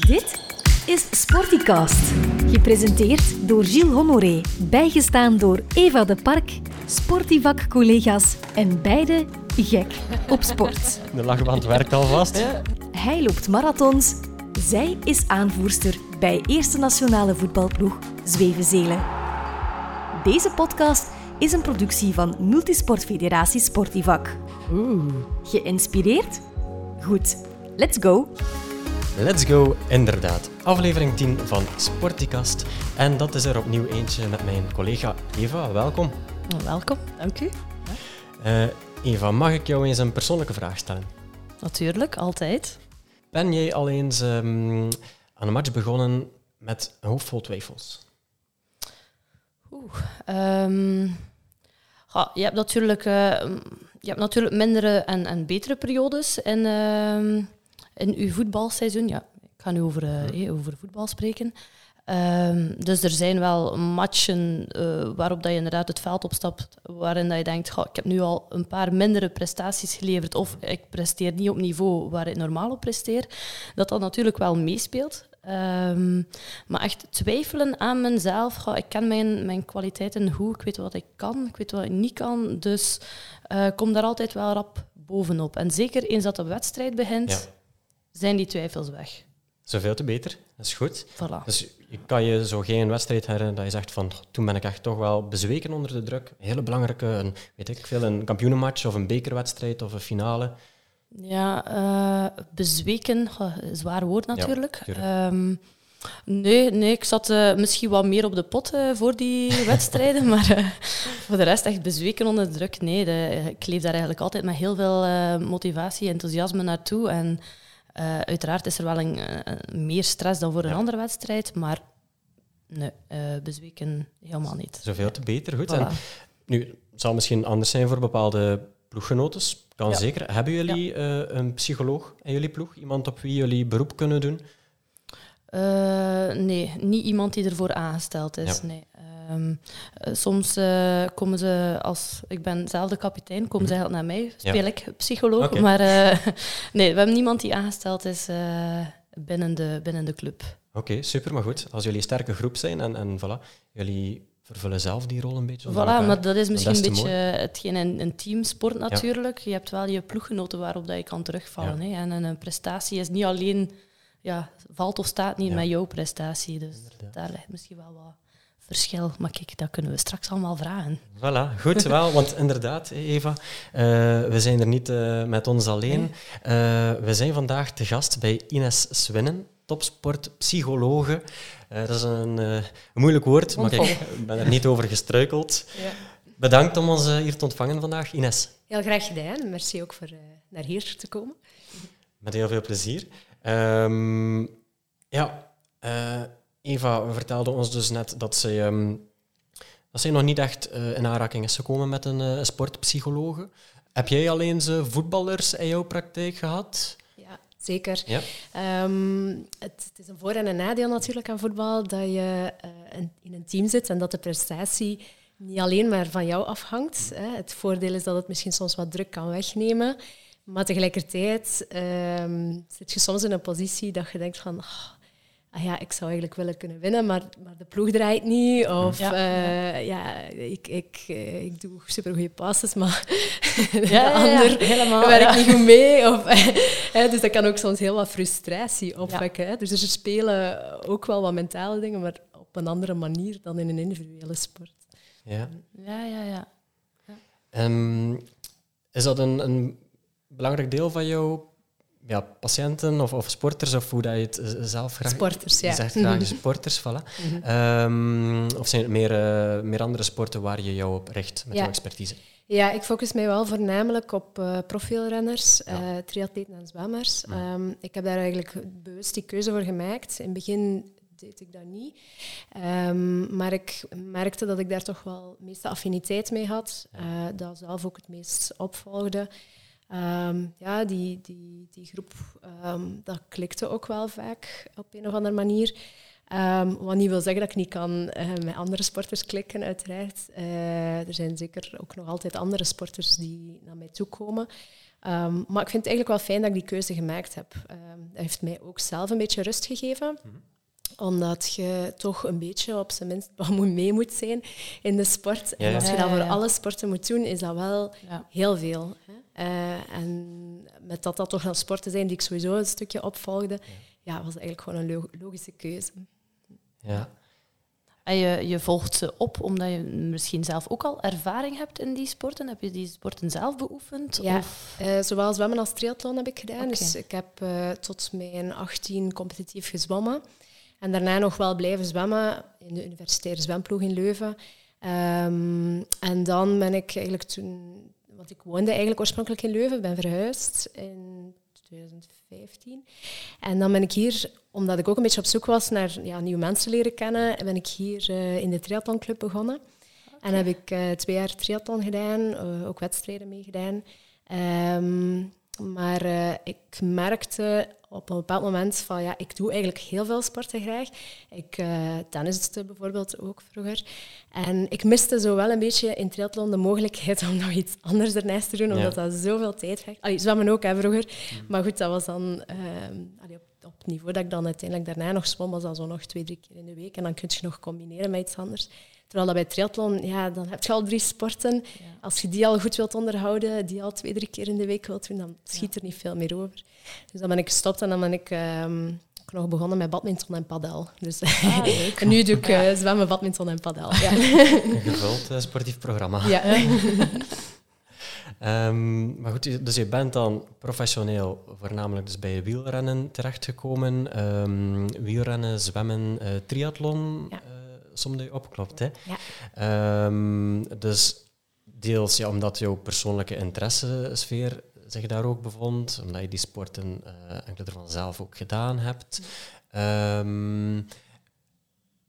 Dit is Sporticast. Gepresenteerd door Gilles Honoré. Bijgestaan door Eva de Park, Sportivak-collega's en beide gek op sport. De lachband werkt alvast. Hij loopt marathons. Zij is aanvoerster bij Eerste Nationale Voetbalploeg Zwevenzelen. Deze podcast is een productie van Multisportfederatie Sportivak. Oeh. Geïnspireerd? Goed, let's go! Let's go, inderdaad. Aflevering 10 van Sporticast. En dat is er opnieuw eentje met mijn collega Eva. Welkom. Welkom, dank u. Eh, Eva, mag ik jou eens een persoonlijke vraag stellen? Natuurlijk, altijd. Ben jij al eens ehm, aan een match begonnen met een hoofd vol twijfels? Oeh. ehm, ja, je, hebt natuurlijk, eh, je hebt natuurlijk mindere en, en betere periodes in, ehm, in uw voetbalseizoen. Ja, ik ga nu over, eh, eh, over voetbal spreken. Ehm, dus er zijn wel matchen eh, waarop dat je inderdaad het veld opstapt, waarin dat je denkt, "Goh, ik heb nu al een paar mindere prestaties geleverd, of ik presteer niet op niveau waar ik normaal op presteer, dat dat natuurlijk wel meespeelt. Ehm, maar echt twijfelen aan mezelf, goh, ik ken mijn, mijn kwaliteiten goed, ik weet wat ik kan, ik weet wat ik niet kan, dus eh, kom daar altijd wel rap bovenop. En zeker eens dat de wedstrijd begint, Ja. Zijn die twijfels weg. Zoveel te beter, dat is goed. Voilà. Dus je kan je zo geen wedstrijd herinneren dat je zegt van toen ben ik echt toch wel bezweken onder de druk. Een hele belangrijke, een, weet ik veel, een kampioenenmatch of een bekerwedstrijd of een finale. Ja, eh, bezweken, zwaar woord natuurlijk. tuurlijk. Ehm, nee, nee, ik zat eh, misschien wat meer op de pot eh, voor die wedstrijden, maar voor de rest echt bezweken onder de druk. Nee, de- ik leef daar eigenlijk altijd met heel veel motivatie, enthousiasme naartoe. En eh, uiteraard is er wel een, eh, meer stress dan voor een Ja. andere wedstrijd, maar nee, eh, bezweken helemaal niet. Zoveel te beter, goed. Voilà. En nu, het zal misschien anders zijn voor bepaalde ploeggenotes. Kan Ja. zeker. Hebben jullie een psycholoog in jullie ploeg? Iemand op wie jullie beroep kunnen doen? Nee, niet iemand die ervoor aangesteld is. Nee. Ehm, eh, soms eh, komen ze, als ik ben zelf de kapitein, komen ze eigenlijk naar mij, speel ik psycholoog. Maar eh, nee, we hebben niemand die aangesteld is binnen, de, binnen de club. Oké, super, maar goed. Als jullie een sterke groep zijn en, en voilà, jullie vervullen zelf die rol een beetje. Voilà, maar dat is misschien Dat een is beetje hetgeen in een teamsport natuurlijk. Je hebt wel je ploeggenoten waarop dat je kan terugvallen. Ja. Hè? En een prestatie is niet alleen, ja, valt of staat niet Ja. met jouw prestatie. Dus Inderdaad. daar ligt misschien wel wat verschil. Maar kijk, dat kunnen we straks allemaal vragen. Voilà, goed wel, want inderdaad, Eva, eh, we zijn er niet eh, met ons alleen. Eh, we zijn vandaag te gast bij Ines Swinnen, topsportpsychologe. Dat is een, moeilijk woord, maar kijk, ik ben er niet over gestruikeld. Bedankt om ons hier te ontvangen vandaag, Ines. Heel graag gedaan. Merci ook voor naar hier te komen. Met heel veel plezier. Ehm, ja, Eva vertelde ons dus net dat zij, ehm, dat zij nog niet echt eh, in aanraking is gekomen met een eh, sportpsychologe. Heb jij al eens eh, voetballers in jouw praktijk gehad? Ja, zeker. Ja. Ehm, het, het is een voor- en een nadeel natuurlijk aan voetbal dat je in, in een team zit en dat de prestatie niet alleen maar van jou afhangt. Hè. Het voordeel is dat het misschien soms wat druk kan wegnemen. Maar tegelijkertijd ehm, zit je soms in een positie dat je denkt van... ah, ah ja, ik zou eigenlijk willen kunnen winnen, maar, maar de ploeg draait niet. Of Ja. ja, ja ik, ik, eh, ik doe supergoeie passes, maar de Ja, ander helemaal, werkt ja. niet goed mee. Of, hè, dus dat kan ook soms heel wat frustratie opwekken. Hè. Dus er spelen ook wel wat mentale dingen, maar op een andere manier dan in een individuele sport. Ja. Ja, ja, ja. Ehm, is dat een, een belangrijk deel van jouw ja, patiënten of, of sporters, of hoe dat je het eh, zelf graag... Sporters, ja. Je zegt graag de sporters, voilà. Ehm, of zijn het meer, eh, meer andere sporten waar je jou op richt met Ja. jouw expertise? Ja, ik focus mij wel voornamelijk op eh profielrenners, Ja. triatleten en zwemmers. Ehm, ik heb daar eigenlijk bewust die keuze voor gemaakt. In het begin deed ik dat niet. Ehm, maar ik merkte dat ik daar toch wel de meeste affiniteit mee had. dat zelf ook het meest opvolgde. Ehm, ja, die, die, die groep, ehm, dat klikte ook wel vaak op een of andere manier. Ehm, wat niet wil zeggen dat ik niet kan eh, met andere sporters klikken, uiteraard. Eh, er zijn zeker ook nog altijd andere sporters die naar mij toe komen. Maar ik vind het eigenlijk wel fijn dat ik die keuze gemaakt heb. Um, dat heeft mij ook zelf een beetje rust gegeven. Mhm. Omdat je toch een beetje op zijn minst mee moet zijn in de sport. En als je dat voor alle sporten moet doen, is dat wel heel veel. Hè? Uh, en met dat dat toch een sporten zijn die ik sowieso een stukje opvolgde, ja, was eigenlijk gewoon een logische keuze. Ja. En je, je volgt ze op omdat je misschien zelf ook al ervaring hebt in die sporten. Heb je die sporten zelf beoefend? Ja, of? Uh, zowel zwemmen als triathlon heb ik gedaan. Dus ik heb uh, tot mijn 18 competitief gezwommen. En daarna nog wel blijven zwemmen in de universitaire zwemploeg in Leuven. Um, en dan ben ik eigenlijk toen... Want ik woonde eigenlijk oorspronkelijk in Leuven, ben verhuisd in 2015. En dan ben ik hier, omdat ik ook een beetje op zoek was naar ja, nieuwe mensen leren kennen, ben ik hier uh, in de triathlonclub begonnen. En heb ik uh, twee jaar triathlon gedaan, uh, ook wedstrijden meegedaan. Um, maar ik merkte op een bepaald moment van ja, ik doe eigenlijk heel veel sporten graag. Ik uh, tenniste bijvoorbeeld ook vroeger. En ik miste zo wel een beetje in triathlon de mogelijkheid om nog iets anders ernaast te doen, omdat dat zoveel tijd vraagt. Allee, zwemmen ook hè, vroeger. Mm. Maar goed, dat was dan uh, allee, op, op het niveau dat ik dan uiteindelijk daarna nog zwom, was dat zo nog twee, drie keer in de week. En dan kun je nog combineren met iets anders. Terwijl dat bij triathlon, ja, dan heb je al drie sporten. Als je die al goed wilt onderhouden, die al twee, drie keer in de week wilt doen, dan schiet er niet veel meer over. Dus dan ben ik gestopt en dan ben ik um, nog begonnen met badminton en padel. Dus ah, en nu doe ik uh, zwemmen, badminton en padel. Ja. Een gevuld uh, sportief programma. Ja. um, maar goed, dus je bent dan professioneel voornamelijk dus bij wielrennen terechtgekomen. Um, wielrennen, zwemmen, uh, triathlon. Ja soms opklopt. Hè. Ja. Um, dus deels ja, omdat jouw persoonlijke interessesfeer zich daar ook bevond, omdat je die sporten uh, enkele ervan zelf ook gedaan hebt. Um,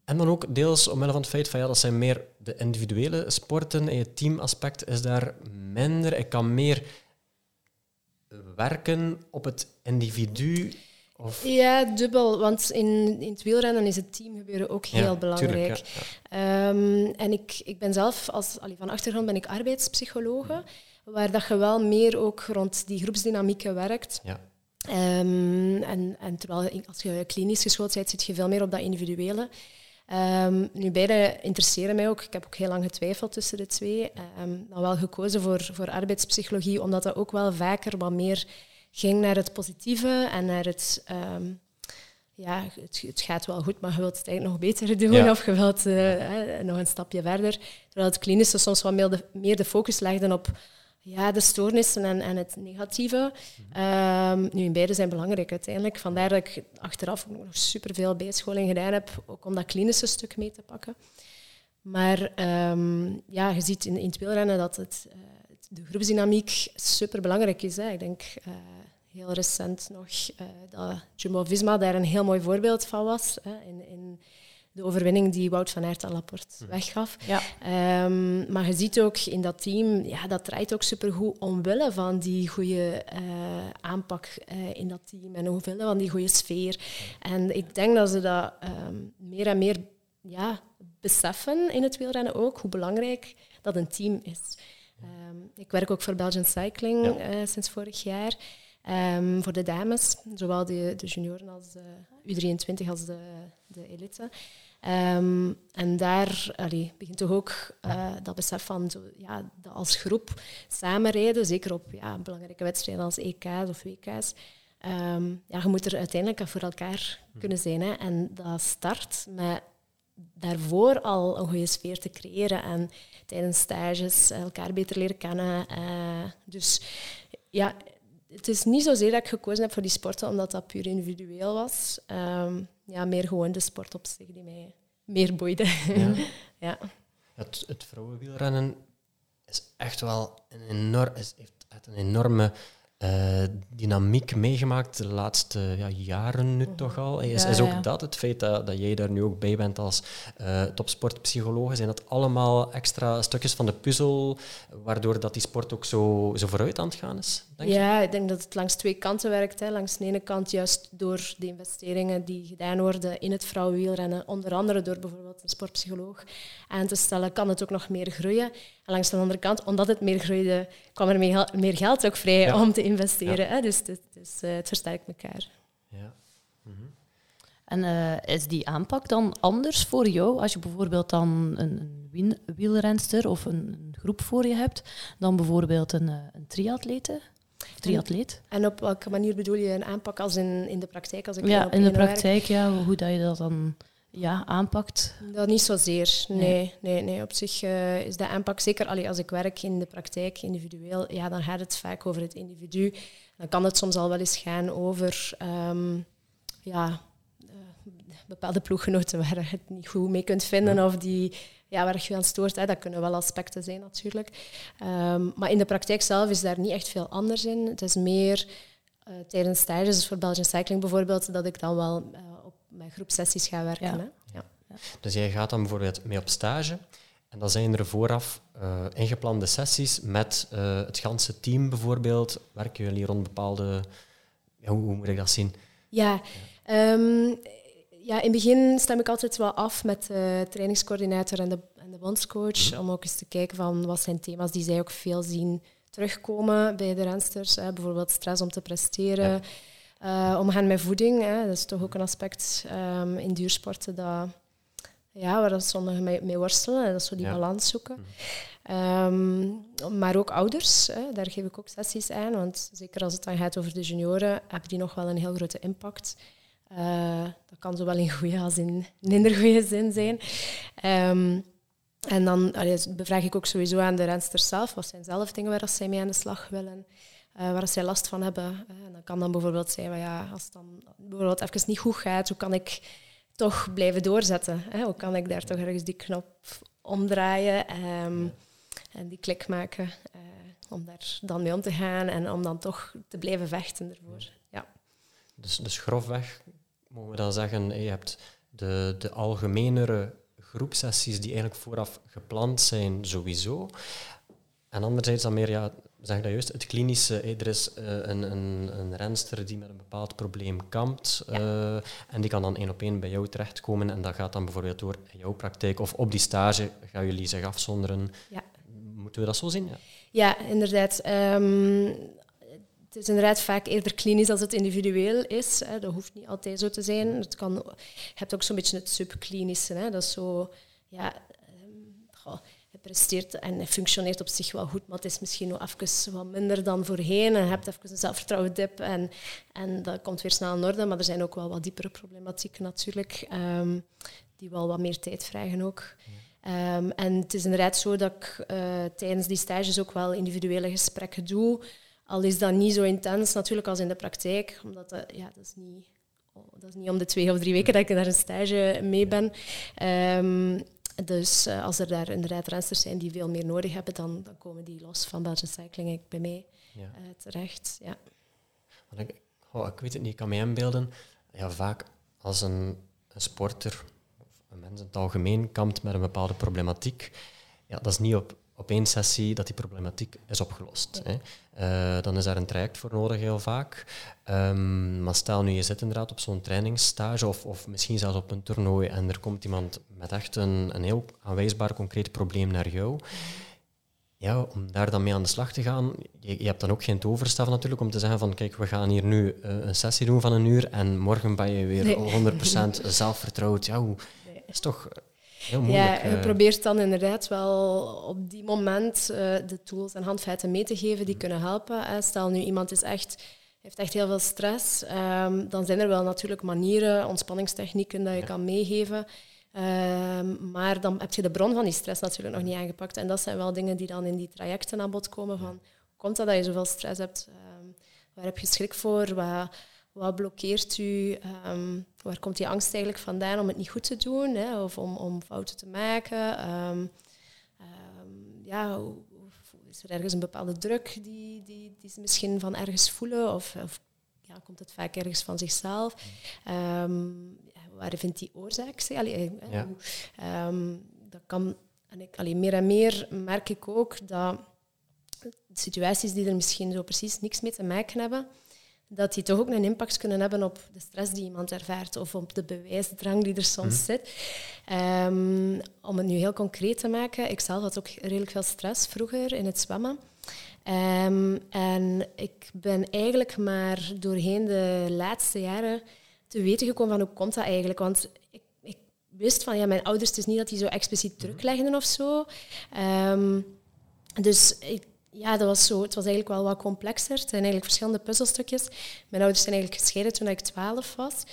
en dan ook deels omwille van het feit van ja, dat zijn meer de individuele sporten en je teamaspect is daar minder. Ik kan meer werken op het individu ja, dubbel. Want in, in het wielrennen is het teamgebeuren ook heel belangrijk. Ehm, en ik, ik ben zelf, als, allee, van achtergrond ben ik arbeidspsychologe, waar dat je wel meer ook rond die groepsdynamieken werkt. Ja. Um, en, en terwijl als je klinisch geschoold bent, zit je veel meer op dat individuele. Um, nu, beide interesseren mij ook. Ik heb ook heel lang getwijfeld tussen de twee. Um, dan wel gekozen voor, voor arbeidspsychologie, omdat dat ook wel vaker wat meer ging naar het positieve en naar het... Um, ja, het, het, gaat wel goed, maar je wilt het eigenlijk nog beter doen of je wilt uh, nog een stapje verder. Terwijl het klinische soms wat meer de, meer de focus legde op ja, de stoornissen en, en het negatieve. Um, nu, beide zijn belangrijk uiteindelijk. Vandaar dat ik achteraf ook nog superveel bijscholing gedaan heb, ook om dat klinische stuk mee te pakken. Maar um, ja, je ziet in, in het wielrennen dat het, uh, de groepsdynamiek super belangrijk is. Hè. Ik denk uh, heel recent nog uh, dat Jumbo-Visma daar een heel mooi voorbeeld van was. Hè, in, in de overwinning die Wout van Aert aan Laporte mhm. weggaf. Ja. Um, maar je ziet ook in dat team, ja, dat draait ook supergoed omwille van die goede uh, aanpak uh, in dat team en omwille van die goede sfeer. En ik denk dat ze dat um, meer en meer ja, beseffen in het wielrennen ook, hoe belangrijk dat een team is. Um, ik werk ook voor Belgian Cycling uh, sinds vorig jaar. Um, voor de dames, zowel de, de junioren als de U23 als de, de elite. Um, en daar allee, begint toch ook uh, dat besef van zo, ja, dat als groep samenrijden, zeker op ja, belangrijke wedstrijden als EK's of WK's. Um, ja, je moet er uiteindelijk voor elkaar kunnen zijn. Hè. En dat start met daarvoor al een goede sfeer te creëren en tijdens stages elkaar beter leren kennen. Uh, dus ja, het is niet zozeer dat ik gekozen heb voor die sporten omdat dat puur individueel was. Um, ja, meer gewoon de sport op zich die mij meer boeide. Ja. ja. Het, het vrouwenwielrennen is echt wel een enorm, is, heeft een enorme eh, dynamiek meegemaakt de laatste ja, jaren nu toch al. Is, Ja, is ook ja. dat, het feit dat, dat jij daar nu ook bij bent als eh topsportpsycholoog, zijn dat allemaal extra stukjes van de puzzel, waardoor dat die sport ook zo, zo vooruit aan het gaan is? Denk je? Ja, ik denk dat het langs twee kanten werkt. Hè. Langs de ene kant juist door de investeringen die gedaan worden in het vrouwenwielrennen, onder andere door bijvoorbeeld een sportpsycholoog aan te stellen, kan het ook nog meer groeien. En langs de andere kant, omdat het meer groeide, kwam er meer, gel- meer geld ook vrij Ja. om te investeren. Hè. Dus, eh, het versterkt elkaar. Ja. Mhm. En eh, is die aanpak dan anders voor jou als je bijvoorbeeld dan een, een wielrenster of een, een groep voor je hebt dan bijvoorbeeld een, eh, een triatlete? Triatleet? En op welke manier bedoel je een aanpak als in, in de praktijk? Als ik Ja, in de werk? praktijk, ja, hoe dat je dat dan ja, aanpakt. Dat niet zozeer. Nee. Nee, nee, nee. Op zich eh, is de aanpak zeker allee, als ik werk in de praktijk individueel, ja, dan gaat het vaak over het individu. Dan kan het soms al wel eens gaan over ehm, ja, eh, bepaalde ploeggenoten waar je het niet goed mee kunt vinden of die ja, waar je je aan stoort. Hè. Dat kunnen wel aspecten zijn natuurlijk. Ehm, maar in de praktijk zelf is daar niet echt veel anders in. Het is meer eh, tijdens stages, dus voor Belgian Cycling bijvoorbeeld, dat ik dan wel mijn groepsessies ga werken. Ja. Hè. Ja. Dus jij gaat dan bijvoorbeeld mee op stage en dan zijn er vooraf eh, ingeplande sessies met eh, het ganse team bijvoorbeeld. Werken jullie rond bepaalde... Ja, hoe, hoe moet ik dat zien? Ja, ehm, ja, in het begin stem ik altijd wel af met de trainingscoördinator en de, en de bondscoach. Om ook eens te kijken van wat zijn thema's die zij ook veel zien terugkomen bij de rensters. Hè. Bijvoorbeeld stress om te presteren. Eh, omgaan met voeding, hè. dat is toch ook een aspect ehm, in duursporten dat, ja, waar dat sommigen mee, mee worstelen. Dat is zo die Ja. balans zoeken. Ehm, maar ook ouders, hè, daar geef ik ook sessies aan. Want zeker als het dan gaat over de junioren, hebben die nog wel een heel grote impact. Eh, dat kan zowel in goede als in minder goede zin zijn. Ehm, en dan allee, bevraag ik ook sowieso aan de rensters zelf. Wat zijn zelf dingen waar zij mee aan de slag willen? Eh, waar zij last van hebben. Eh, en dat kan dan bijvoorbeeld zijn, van, ja, als het dan bijvoorbeeld even niet goed gaat, hoe kan ik toch blijven doorzetten? Hè? Hoe kan ik daar toch ergens die knop omdraaien ehm, en die klik maken eh, om daar dan mee om te gaan en om dan toch te blijven vechten ervoor. Ja. Dus, dus grofweg mogen we dan zeggen, eh, je hebt de, de algemenere groepsessies die eigenlijk vooraf gepland zijn, sowieso. En anderzijds dan meer, ja, zeg dat juist, het klinische. Er is eh, een, een, een renster die met een bepaald probleem kampt eh, en die kan dan één op één bij jou terechtkomen en dat gaat dan bijvoorbeeld door in jouw praktijk of op die stage gaan jullie zich afzonderen. Ja. Moeten we dat zo zien? Ja. Ja, inderdaad. Ehm, het is inderdaad vaak eerder klinisch als het individueel is. Hè. Dat hoeft niet altijd zo te zijn. Het kan, je hebt ook zo'n beetje het subklinische. Hè. Dat is zo... Ja, ehm, hij presteert en hij functioneert op zich wel goed, maar het is misschien nog even wat minder dan voorheen. En je hebt even een zelfvertrouwen dip en, en dat komt weer snel in orde. Maar er zijn ook wel wat diepere problematieken natuurlijk, ehm, die wel wat meer tijd vragen ook. Ehm, en het is inderdaad zo dat ik eh, tijdens die stages ook wel individuele gesprekken doe. Al is dat niet zo intens natuurlijk als in de praktijk, omdat dat, ja, dat, is niet, oh, dat is niet om de twee of drie weken dat ik naar een stage mee ben. Ehm, dus eh, als er daar inderdaad rensters zijn die veel meer nodig hebben, dan, dan komen die los van Belgian Cycling bij mij Ja. eh, terecht. Ja. Want ik, oh, ik weet het niet, ik kan me inbeelden. Ja, vaak als een, een sporter of een mens in het algemeen kampt met een bepaalde problematiek, ja, dat is niet op, op één sessie dat die problematiek is opgelost. Hè. Eh, dan is daar een traject voor nodig, heel vaak. Ehm, maar stel nu, je zit inderdaad op zo'n trainingsstage of, of misschien zelfs op een toernooi en er komt iemand met echt een, een heel aanwijsbaar concreet probleem naar jou ja, om daar dan mee aan de slag te gaan, je, je hebt dan ook geen toverstaf natuurlijk om te zeggen van kijk, we gaan hier nu eh, een sessie doen van een uur en morgen ben je weer Nee. 100% zelfvertrouwd. Ja, hoe, is toch heel moeilijk. Ja, je eh. probeert dan inderdaad wel op die moment eh, de tools en handvaten mee te geven die kunnen helpen. Stel nu iemand is echt, heeft echt heel veel stress, ehm, dan zijn er wel natuurlijk manieren, ontspanningstechnieken dat je Ja. kan meegeven. Ehm, maar dan heb je de bron van die stress natuurlijk nog niet aangepakt. En dat zijn wel dingen die dan in die trajecten aan bod komen van hoe komt dat dat je zoveel stress hebt? Ehm, waar heb je schrik voor? Wat, wat blokkeert u? Ehm, waar komt die angst eigenlijk vandaan om het niet goed te doen hè? of om, om fouten te maken? Ehm, ehm, ja, is er ergens een bepaalde druk die, die, die ze misschien van ergens voelen? Of, of ja, komt het vaak ergens van zichzelf? Um, waar vindt die oorzaak zich? Allee, ja. um, dat kan, en ik, allee, meer en meer merk ik ook dat situaties die er misschien zo precies niks mee te maken hebben, dat die toch ook een impact kunnen hebben op de stress die iemand ervaart of op de bewijsdrang die er soms mhm. zit. Um, om het nu heel concreet te maken, ik zelf had ook redelijk veel stress vroeger in het zwemmen. Um, en ik ben eigenlijk maar doorheen de laatste jaren te weten gekomen van hoe komt dat eigenlijk. Want ik, ik wist van ja, mijn ouders, het is niet dat die zo expliciet druk mhm. legden of zo. Um, dus ik, ja, dat was zo, het was eigenlijk wel wat complexer. Het zijn eigenlijk verschillende puzzelstukjes. Mijn ouders zijn eigenlijk gescheiden toen ik twaalf was.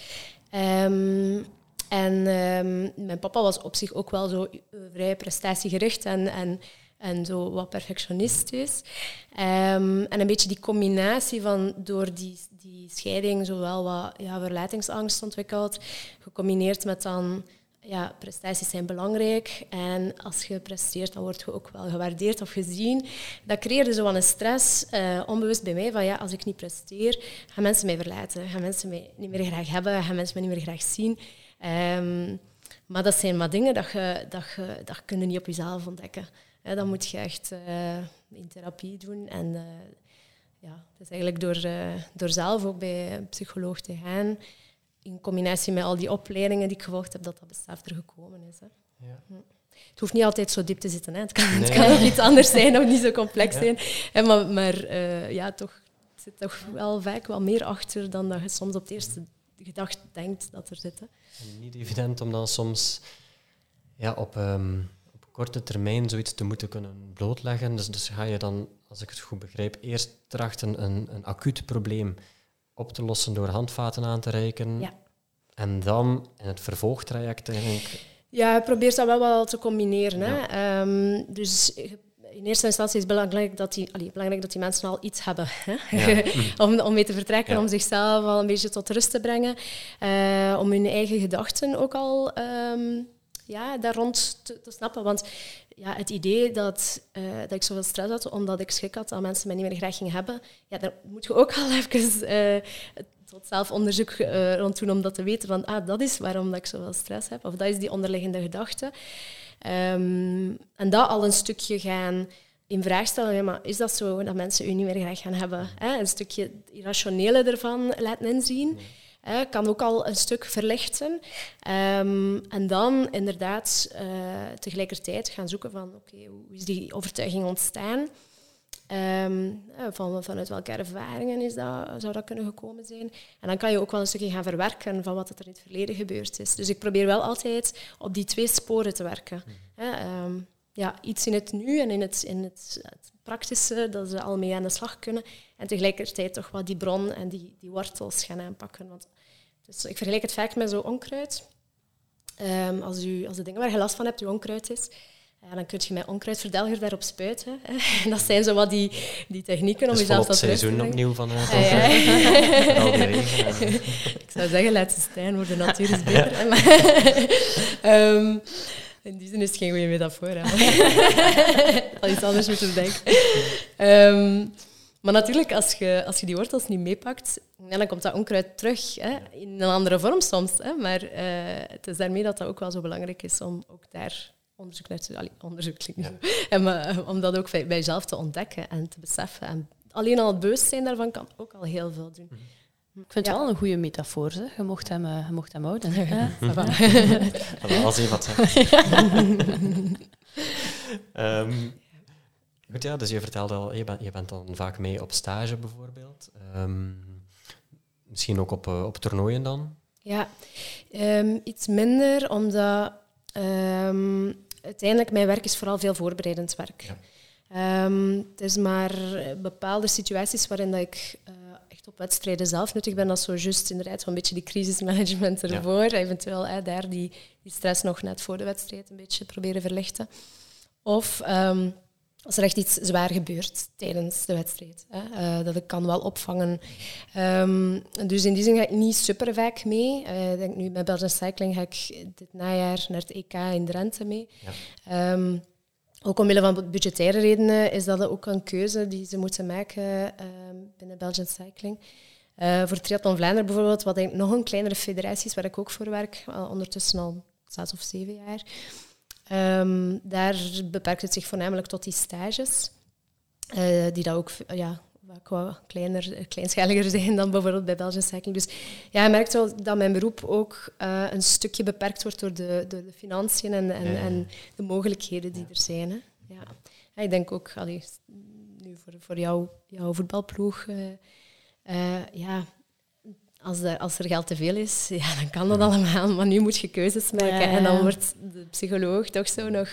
Um, en um, mijn papa was op zich ook wel zo uh, vrij prestatiegericht en, en, en zo wat perfectionistisch. Um, en een beetje die combinatie van door die, die scheiding zowel wat ja, verlatingsangst ontwikkeld, gecombineerd met dan ja, prestaties zijn belangrijk en als je presteert, dan word je ook wel gewaardeerd of gezien. Dat creëerde zo een stress, uh, onbewust bij mij, van ja, als ik niet presteer, gaan mensen mij verlaten, gaan mensen mij niet meer graag hebben, gaan mensen mij niet meer graag zien. Um, maar dat zijn maar dingen dat je, dat je, dat kun niet op jezelf ontdekken. Dat moet je echt uh, in therapie doen. En uh, ja, het is eigenlijk door, door zelf ook bij een psycholoog te gaan, in combinatie met al die opleidingen die ik gevolgd heb, dat dat besef er gekomen is. Hè. Ja. Hm. Het hoeft niet altijd zo diep te zitten. Hè. Het, kan, het kan ook iets anders zijn of niet zo complex zijn. En maar maar uh, ja, toch zit toch wel vaak wel meer achter dan dat je soms op het eerste gedacht denkt dat er zit. Hè. niet evident om dan soms ja, op, um, op korte termijn zoiets te moeten kunnen blootleggen. Dus, dus ga je dan, als ik het goed begrijp, eerst trachten een, een acuut probleem op te lossen door handvaten aan te reiken. Ja. En dan in het vervolgtraject eigenlijk... Ja, je probeert dat wel, wel te combineren. Hè. Um, dus in eerste instantie is het belangrijk dat die, allee, belangrijk dat die mensen al iets hebben. Hè? Ja. om, om mee te vertrekken, om zichzelf al een beetje tot rust te brengen. Uh, om hun eigen gedachten ook al um, ja, daar rond te, te, snappen. Want ja, het idee dat, uh, dat ik zoveel stress had omdat ik schrik had dat mensen mij niet meer graag gingen hebben, ja, daar moet je ook al even uh, tot zelfonderzoek uh, rond doen om dat te weten. Van, ah, dat is waarom dat ik zoveel stress heb. Of dat is die onderliggende gedachte. Um, en dat al een stukje gaan in vraag stellen. Ja, maar is dat zo dat mensen u niet meer graag gaan hebben? Hè? Een stukje irrationele ervan laten inzien kan ook al een stuk verlichten. Um, en dan inderdaad uh, tegelijkertijd gaan zoeken van oké, hoe is die overtuiging ontstaan? Um, van, vanuit welke ervaringen is dat, zou dat kunnen gekomen zijn? En dan kan je ook wel een stukje gaan verwerken van wat er in het verleden gebeurd is. Dus ik probeer wel altijd op die twee sporen te werken. Mm. ja, iets in het nu en in het, in het, het, praktische, dat ze al mee aan de slag kunnen. En tegelijkertijd toch wat die bron en die, die wortels gaan aanpakken. Want dus ik vergelijk het vaak met zo onkruid. Um, als, u, als de dingen waar je last van hebt, uw onkruid is, ja, dan kun je met onkruidverdelger daarop spuiten. Hè. Dat zijn zo wat die, die technieken om dus jezelf rust te seizoen opnieuw van ah, ja. regen. Ik zou zeggen, laat ze staan, voor de natuur is beter. Ja. um, in die zin is het geen goede metafoor. Al iets anders moeten denken. Um, maar natuurlijk, als je, als je die wortels niet meepakt, dan komt dat onkruid terug hè, in een andere vorm soms. Hè. Maar uh, het is daarmee dat dat ook wel zo belangrijk is om ook daar onderzoek naar te doen. onderzoek klinkt en, maar, eh, Om dat ook bij, bij, jezelf te ontdekken en te beseffen. En alleen al het bewustzijn daarvan kan ook al heel veel doen. Mhm. Ik vind het wel een goede metafoor. Hè. Je, mocht hem, uh, je mocht hem houden. Hè. Als hij wat um, Goed, ja, dus je vertelde al, je, bent, je bent dan vaak mee op stage bijvoorbeeld. Um, misschien ook op, uh, op toernooien dan? Ja, um, iets minder, omdat um, uiteindelijk mijn werk is vooral veel voorbereidend werk. Ja. het is maar bepaalde situaties waarin dat ik uh, echt op wedstrijden zelf nuttig ben. Dat is zo juist inderdaad een beetje die crisismanagement ervoor. Ja. Eventueel hè, daar die, die stress nog net voor de wedstrijd een beetje proberen verlichten. Of als er echt iets zwaar gebeurt tijdens de wedstrijd. Hè, uh, dat ik kan wel opvangen. Um, dus in die zin ga ik niet super vaak mee. Uh, denk nu bij Belgian Cycling ga ik dit najaar naar het EK in Drenthe mee. Ja. Um, ook omwille van budgettaire redenen is dat ook een keuze die ze moeten maken ehm, binnen Belgian Cycling. Uh, voor Triathlon Vlaanderen bijvoorbeeld, wat eigenlijk nog een kleinere federatie is, waar ik ook voor werk, ondertussen al zes of zeven jaar. Ehm, daar beperkt het zich voornamelijk tot die stages, uh, die dat ook ja, kleiner, kleinschaliger zijn dan bijvoorbeeld bij Belgian Cycling. Dus ja, je merkt wel dat mijn beroep ook uh, een stukje beperkt wordt door de, de, de financiën en, en, en, de mogelijkheden die er zijn. Hè. Ja. ja. ik denk ook, allee, nu voor, voor jou, jouw voetbalploeg, uh, uh, ja, als er, als er geld te veel is, ja, dan kan dat allemaal. Maar nu moet je keuzes maken. En dan wordt de psycholoog toch zo nog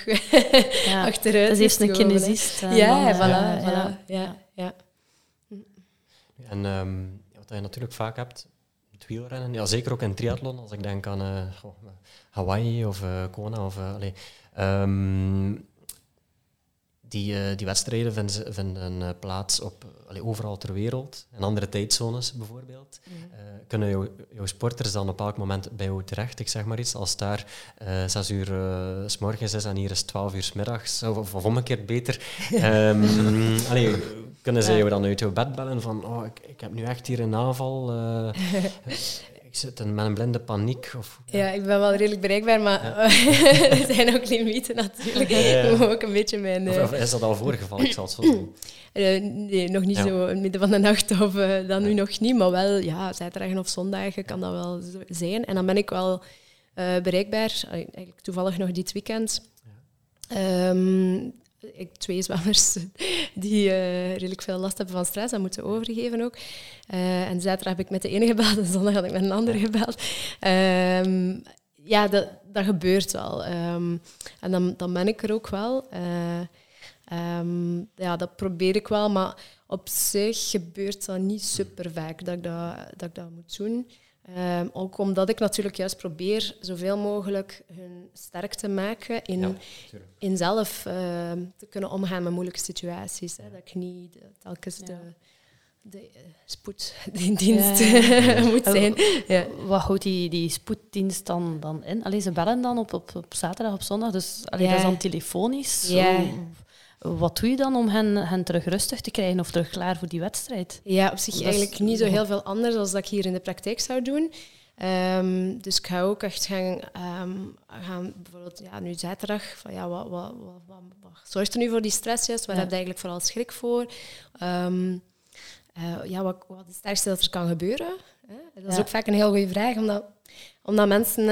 ja. achteruit. Dat is eerst een kinesist. Ja, voilà, voilà. Ja, ja. En um, wat je natuurlijk vaak hebt, het wielrennen, ja, zeker ook in triathlon, als ik denk aan uh, Hawaii of uh, Kona. Of, uh, allee, um, die, die wedstrijden vinden, vinden plaats op, allee, overal ter wereld, in andere tijdzones bijvoorbeeld. Mm -hmm. kunnen jouw, jouw sporters dan op elk moment bij jou terecht? Ik zeg maar iets, als daar zes uur s morgens is en hier is twaalf uur s middags, of, of omgekeerd beter. um, kunnen ze je dan uit jouw bed bellen van oh, ik, ik heb nu echt hier een aanval. Uh, ik zit met een blinde paniek. Of, ja. ik ben wel redelijk bereikbaar, maar ja. er zijn ook limieten natuurlijk. Ook een beetje mijn... Of, is dat al voorgevallen? Ik zal het zo doen. Uh, nee, nog niet zo in het midden van de nacht of uh, dan nu nog niet, maar wel ja, zaterdagen of zondagen kan dat wel zijn. En dan ben ik wel bereikbaar, eigenlijk toevallig nog dit weekend. Um, ik twee zwemmers die uh, redelijk veel last hebben van stress en moeten overgeven ook. Uh, en zaterdag heb ik met de ene gebeld en zondag had ik met een andere gebeld. Um, ja, dat, dat gebeurt wel. Um, en dan, dan ben ik er ook wel. Uh, um, ja, dat probeer ik wel, maar op zich gebeurt dat niet super vaak dat ik dat, dat, ik dat moet doen. Um, ook omdat ik natuurlijk juist probeer zoveel mogelijk hun sterk te maken in, in zelf uh, te kunnen omgaan met moeilijke situaties. Hè. Dat ik niet uh, telkens ja. de, de uh, spoeddienst ja. moet zijn. Wat houdt die, die spoeddienst dan, dan in? Alleen ze bellen dan op, op, op zaterdag, op zondag, dus allee, dat is dan telefonisch. Ja. Wat doe je dan om hen, hen terug rustig te krijgen of terug klaar voor die wedstrijd? Ja, op zich dat eigenlijk niet zo heel veel anders dan dat ik hier in de praktijk zou doen. Um, dus ik ga ook echt gaan, um, gaan bijvoorbeeld ja, nu zaterdag, van ja, wat, wat, wat, zorgt er nu voor die stress juist? Waar ja. heb je eigenlijk vooral schrik voor? Um, uh, ja, wat, wat is het ergste dat er kan gebeuren? Hè? Dat is ja. ook vaak een heel goede vraag, omdat, omdat mensen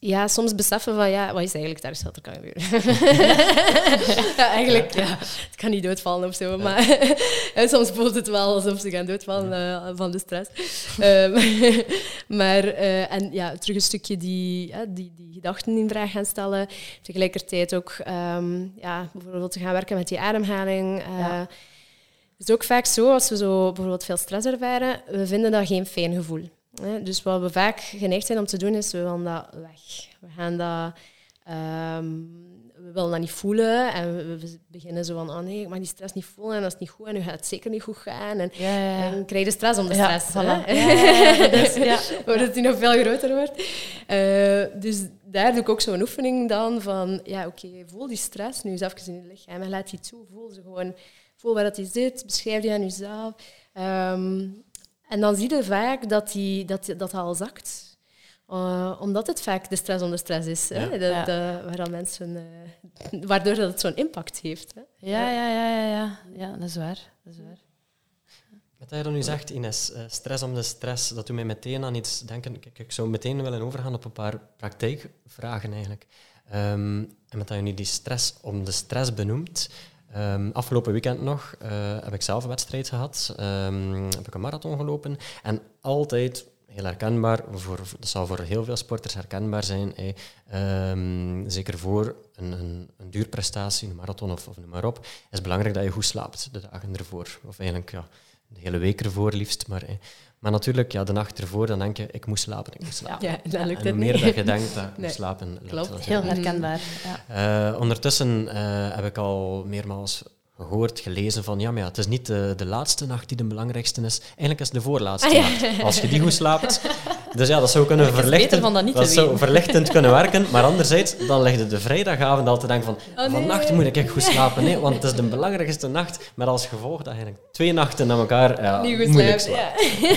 ja, soms beseffen van, ja, wat is eigenlijk daar er kan gebeuren? ja, eigenlijk, ja. Het kan niet doodvallen of zo, maar soms voelt het wel alsof ze gaan doodvallen uh, van de stress. um, maar, uh, en ja, terug een stukje die, die, die gedachten in vraag gaan stellen. Tegelijkertijd ook, um, ja, bijvoorbeeld te gaan werken met die ademhaling. Ja. Het is ook vaak zo, als we zo bijvoorbeeld veel stress ervaren, we vinden dat geen fijn gevoel. Dus wat we vaak geneigd zijn om te doen, is we willen dat weg. We gaan dat... Um, we willen dat niet voelen en we, beginnen zo van, oh nee, ik mag die stress niet voelen en dat is niet goed en nu gaat het zeker niet goed gaan. En, ja, ja. en dan krijg je stress om de stress. Ja, voilà. ja, dus, ja. Waardoor die nog veel groter wordt. Uh, dus daar doe ik ook zo'n oefening dan van, ja oké, okay, voel die stress nu eens even in je lichaam en laat die toe. Voel ze gewoon, voel waar dat die zit, beschrijf die aan jezelf. Um, en dan zie je vaak dat die, dat, dat al zakt. Uh, omdat het vaak de stress onder stress is. Hè? Ja. Dat, ja. waar mensen, uh, waardoor dat het zo'n impact heeft. Hè? Ja, ja, ja, ja, ja. ja dat is waar. Dat is waar. Wat je dan nu zegt, Ines, uh, stress om de stress, dat doet mij meteen aan iets denken. Kijk, ik zou meteen willen overgaan op een paar praktijkvragen eigenlijk. Um, en met dat je nu die stress om de stress benoemt, Um, afgelopen weekend nog uh, heb ik zelf een wedstrijd gehad. Um, heb ik een marathon gelopen. En altijd heel herkenbaar, voor, dat zal voor heel veel sporters herkenbaar zijn. Um, zeker voor een, een, een, duurprestatie, een marathon of, of noem maar op, is belangrijk dat je goed slaapt de dagen ervoor. Of eigenlijk ja, de hele week ervoor liefst. Maar. Maar natuurlijk, ja, de nacht ervoor, dan denk je, ik moet slapen, ik moet slapen. Ja, dat lukt en meer niet. dat je denkt, dat nee. moet slapen. Klopt, heel herkenbaar. Ja. Uh, ondertussen uh, heb ik al meermaals gehoord, gelezen van ja, maar ja, het is niet de, de laatste nacht die de belangrijkste is. Eigenlijk is het de voorlaatste nacht. Als je die goed slaapt, Dus ja, dat zou kunnen Het is verlichten. beter van dat zou verlichtend kunnen werken. Maar anderzijds, dan leg je de vrijdagavond al te denken van Oh, nee. vannacht moet ik echt goed slapen. Nee, want het is de belangrijkste nacht. Met als gevolg dat je twee nachten na elkaar ja, moeilijk slaapt. ja.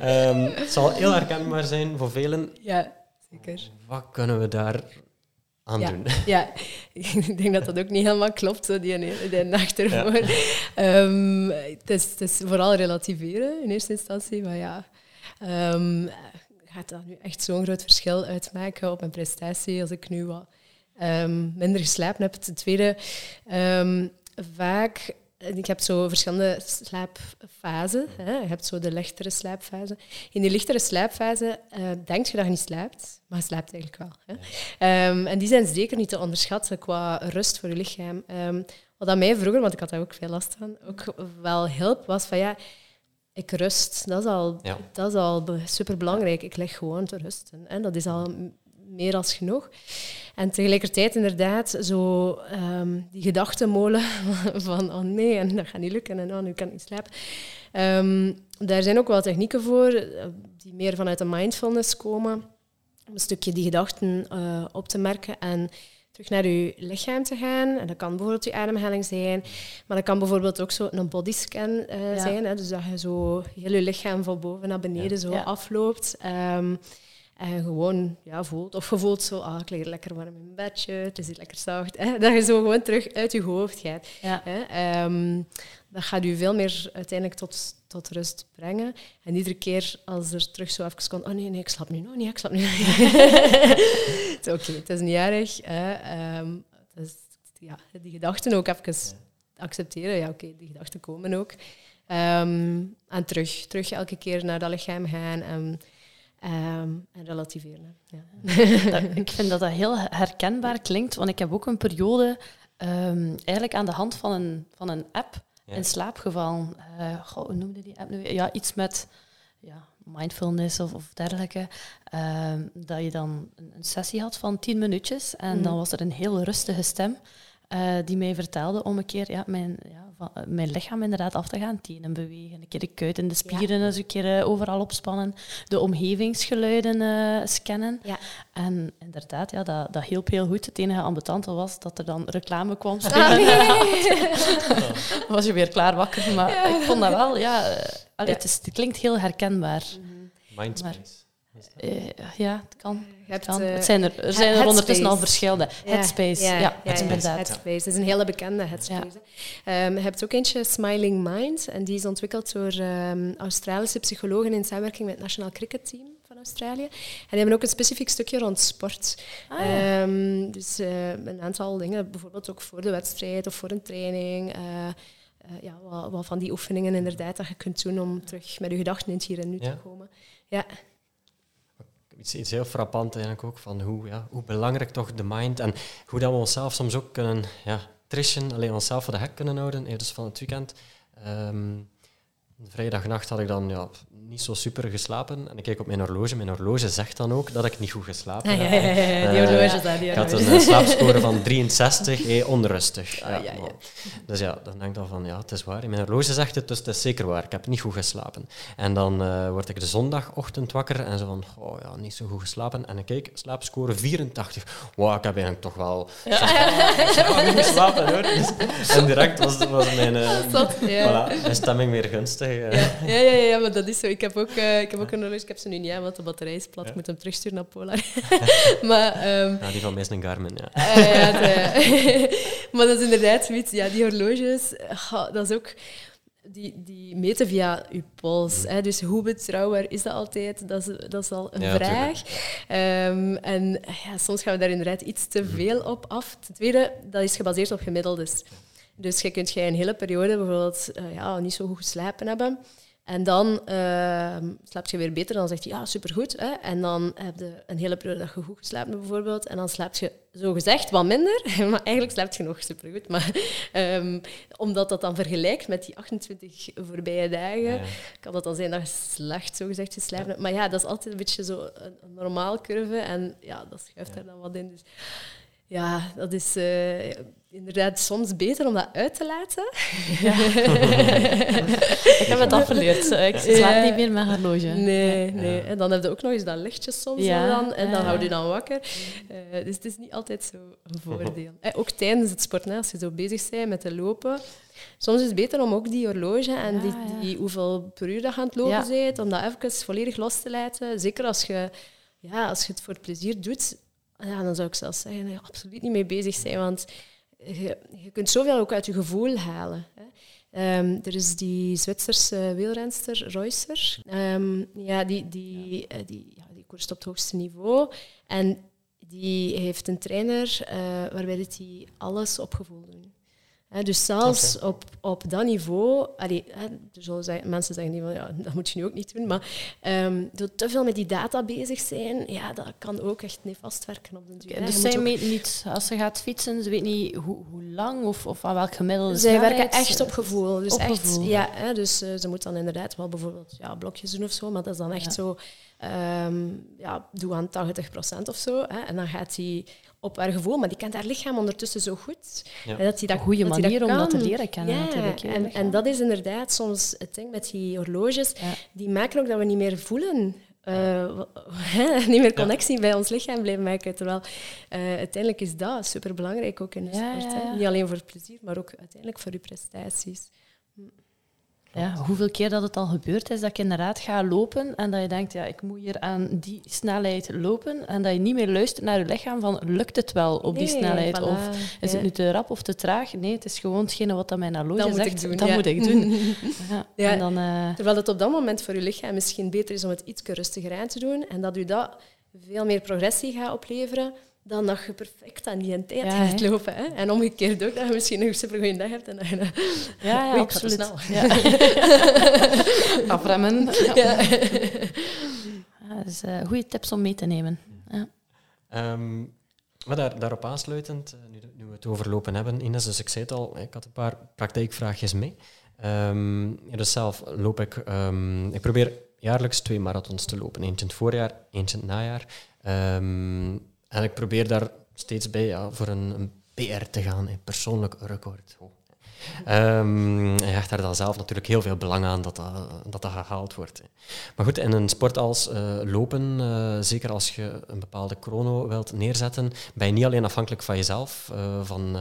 Ehm, het zal heel herkenbaar zijn voor velen. Ja, zeker. Wat kunnen we daar aan Ja. doen? Ja, ik denk dat dat ook niet helemaal klopt, zo die, die nacht ervoor. Ehm, het, is, het is vooral relativeren in eerste instantie, maar ja... ehm, gaat dat nu echt zo'n groot verschil uitmaken op mijn prestatie als ik nu wat ehm, minder geslapen heb? Ten tweede, ehm, vaak... Ik heb zo verschillende slaapfasen. Je hebt zo de lichtere slaapfase. In die lichtere slaapfase eh denk je dat je niet slaapt, maar je slaapt eigenlijk wel. Ehm, en die zijn zeker niet te onderschatten qua rust voor je lichaam. Wat aan mij vroeger, want ik had daar ook veel last van, ook wel hielp, was van ja, ik rust. Dat is al, Ja. dat is al superbelangrijk. Ik lig gewoon te rusten. En dat is al meer als genoeg. En tegelijkertijd inderdaad zo ehm, die gedachtenmolen van oh nee, en dat gaat niet lukken en oh, nu kan ik niet slapen. Ehm, daar zijn ook wel technieken voor eh, die meer vanuit de mindfulness komen. Om een stukje die gedachten eh, op te merken en terug naar je lichaam te gaan. En dat kan bijvoorbeeld je ademhaling zijn, maar dat kan bijvoorbeeld ook zo een bodyscan Ja. zijn. Hè? Dus dat je zo heel je lichaam van boven naar beneden Ja. zo Ja. afloopt. Ehm, en gewoon ja, voelt, of je voelt zo, ah, ik lig lekker warm in mijn bedje, het is hier lekker zacht. Hè? Dat je zo gewoon terug uit je hoofd gaat. Hè? Ehm, dat gaat u veel meer uiteindelijk tot, tot rust brengen. En iedere keer als er terug zo even komt, oh nee, nee, ik slaap nu nog niet, ik slaap nu nog niet. oké, het is niet erg. Hè? Ehm, ja, die gedachten ook even accepteren. Ja, oké, die gedachten komen ook. Ehm, en terug, terug elke keer naar dat lichaam gaan en, ehm, en relativeren. Ja. Dat- ik vind dat dat heel herkenbaar klinkt, want ik heb ook een periode ehm, eigenlijk aan de hand van een, van een app. In slaap gevallen. Eh, goh, hoe noemde die app nu? weer? Ja, iets met ja, mindfulness of, of dergelijke. Ehm, dat je dan een, een sessie had van tien minuutjes en Mhm. dan was er een heel rustige stem eh, die mij vertelde om een keer ja, mijn, ja, van, eh, mijn lichaam inderdaad af te gaan. Tenen bewegen, een keer de kuit en de spieren eens een keer eh, overal opspannen, de omgevingsgeluiden eh, scannen. Ja. En inderdaad, ja, dat, dat hielp heel goed. Het enige ambetante was dat er dan reclame kwam. was je weer klaar wakker. Maar ik vond dat wel, ja... allee, Het, is, het klinkt heel herkenbaar. Mindspace. Eh, ja, het kan. Je hebt, kan. eh, het zijn er, er zijn er ondertussen al verschillende. Headspace, ja, ja, ja, inderdaad. Headspace. Dat is een hele bekende Headspace. Ehm, je hebt ook eentje, Smiling Mind. En die is ontwikkeld door ehm, Australische psychologen in samenwerking met het Nationaal Cricket Team van Australië. En die hebben ook een specifiek stukje rond sport. Ah, ja. Ehm, dus eh, een aantal dingen, bijvoorbeeld ook voor de wedstrijd of voor een training. eh, ja, wat, wat van die oefeningen inderdaad dat je kunt doen om terug met je gedachten in het hier en nu Ja. te komen. Ja, Iets, iets heel frappant eigenlijk ook, van hoe, ja, hoe belangrijk toch de mind en hoe dat we onszelf soms ook kunnen ja, trischen, alleen onszelf voor de hek kunnen houden, eh, dus van het weekend. Ehm, vrijdagnacht had ik dan ja, niet zo super geslapen en ik keek op mijn horloge. Mijn horloge zegt dan ook dat ik niet goed geslapen heb. ja, ja, ja, ja, die Eh, daar. Die Ik had een eh, slaapscore van 63, eh, onrustig. Ah, ja, Dus ja, dan denk ik dan van, ja, het is waar. Mijn horloge zegt het, dus het is zeker waar. Ik heb niet goed geslapen. En dan eh, word ik de zondagochtend wakker en zo van, oh ja, niet zo goed geslapen. En ik kijk, slaapscore 84. Wow, ik heb eigenlijk toch wel ja. goed geslapen, hoor. Dus, en direct was, was mijn, eh, ja. voilà, mijn stemming weer gunstig. eh. Ja, ja, ja, ja, maar dat is zo. Ik heb ook, eh, ik heb ook een horloge. Ik heb ze nu niet aan, want de batterij is plat. Ik moet hem terugsturen naar Polar. maar, ehm, Ja, die van mij is een Garmin, ja. eh, ja, de- maar dat is inderdaad zoiets. Ja, die horloges, dat is ook... Die, die meten via je pols. Hè. Dus hoe betrouwbaar is dat altijd? Dat is, dat is al een Ja, vraag. Ehm, en ja, soms gaan we daar inderdaad iets te veel op af. Ten tweede, dat is gebaseerd op gemiddeldes. Dus je kunt jij een hele periode bijvoorbeeld eh, ja, niet zo goed geslapen hebben. En dan uh, slaap je weer beter. Dan zegt hij, ja, supergoed. Hè? En dan heb je een hele periode dat je goed geslapen hebt, bijvoorbeeld. En dan slaap je zo gezegd wat minder. Maar eigenlijk slaapt je nog supergoed. Maar um, omdat dat dan vergelijkt met die 28 voorbije dagen, ja. kan dat dan zijn dat je slecht zo gezegd geslapen hebt. Maar ja, dat is altijd een beetje zo een, een normaal curve. En ja, dat schuift er dan wat in. Dus Ja, dat is uh, inderdaad soms beter om dat uit te laten. Ja. ik heb het afgeleerd. Ik slaap niet meer met horloge. Nee, nee. En dan heb je ook nog eens dat lichtje soms ja. dan, en dan houd je dan wakker. Uh, dus het is niet altijd zo een voordeel. En ook tijdens het sporten, als je zo bezig bent met te lopen, soms is het beter om ook die horloge en die, die, hoeveel per uur dat je aan het lopen bent, om dat even volledig los te laten. Zeker als je, ja, als je het voor het plezier doet, ja, dan zou ik zelfs zeggen, dat je absoluut niet mee bezig zijn. Want je, je kunt zoveel ook uit je gevoel halen. Hè. Um, er is die Zwitserse wielrenster, Reusser. Um, ja, die, die, uh, die, ja, die koerst op het hoogste niveau. En die heeft een trainer uh, waarbij hij alles op gevoel dus zelfs op, op dat niveau, allee, er zullen zeggen, mensen zeggen niet van ja, dat moet je nu ook niet doen, maar um, door te veel met die data bezig zijn, ja, dat kan ook echt nefast werken op de duur. dus zij weet niet, als ze gaat fietsen, ze weet niet hoe, hoe lang of, of aan welk gemiddelde Zij werken echt op gevoel. Dus, echt, gevoel. Ja, hè, dus uh, ze moet dan inderdaad wel bijvoorbeeld ja, blokjes doen of zo, maar dat is dan echt zo, um, ja, doe aan 80% of zo. Hè, en dan gaat hij op haar gevoel, maar die kent haar lichaam ondertussen zo goed. Ja. Dat hij dat, een goede manier om dat te leren kennen. Ja, natuurlijk, en, en, dat is inderdaad soms het ding met die horloges. Die maken ook dat we niet meer voelen. Uh, niet meer connectie bij ons lichaam blijven maken. Terwijl uh, uiteindelijk is dat superbelangrijk ook in de sport. Niet alleen voor het plezier, maar ook uiteindelijk voor je prestaties. Ja, hoeveel keer dat het al gebeurd is dat ik inderdaad ga lopen en dat je denkt, ja, ik moet hier aan die snelheid lopen en dat je niet meer luistert naar je lichaam van, lukt het wel op die snelheid? of is het nu te rap of te traag? Nee, het is gewoon hetgene wat dat mijn horloge zegt, doen, dat moet ik doen. ja. En dan, uh... Terwijl het op dat moment voor je lichaam misschien beter is om het iets rustiger aan te doen en dat u dat veel meer progressie gaat opleveren dan dat je perfect aan die tijd ja, gaat lopen. Hè? En omgekeerd ook, dat je misschien een supergoeie dag hebt en dat je dan... Ja, ja absoluut. Snel. Ja. Afremmen. Ja. ja dus, uh, goede tips om mee te nemen. Ja. Um, maar daar, daarop aansluitend, uh, nu, nu, we het over lopen hebben, Ines, dus ik zei het al, ik had een paar praktijkvraagjes mee. Um, dus zelf loop ik... Um, ik probeer jaarlijks twee marathons te lopen. Eentje in het voorjaar, eentje in het najaar. En ik probeer daar steeds bij ja, voor een, een PR te gaan, een persoonlijk record. Oh. Um, je hecht daar dan zelf natuurlijk heel veel belang aan dat dat, dat, dat gehaald wordt. Maar goed, in een sport als uh, lopen, uh, zeker als je een bepaalde chrono wilt neerzetten, ben je niet alleen afhankelijk van jezelf, uh, van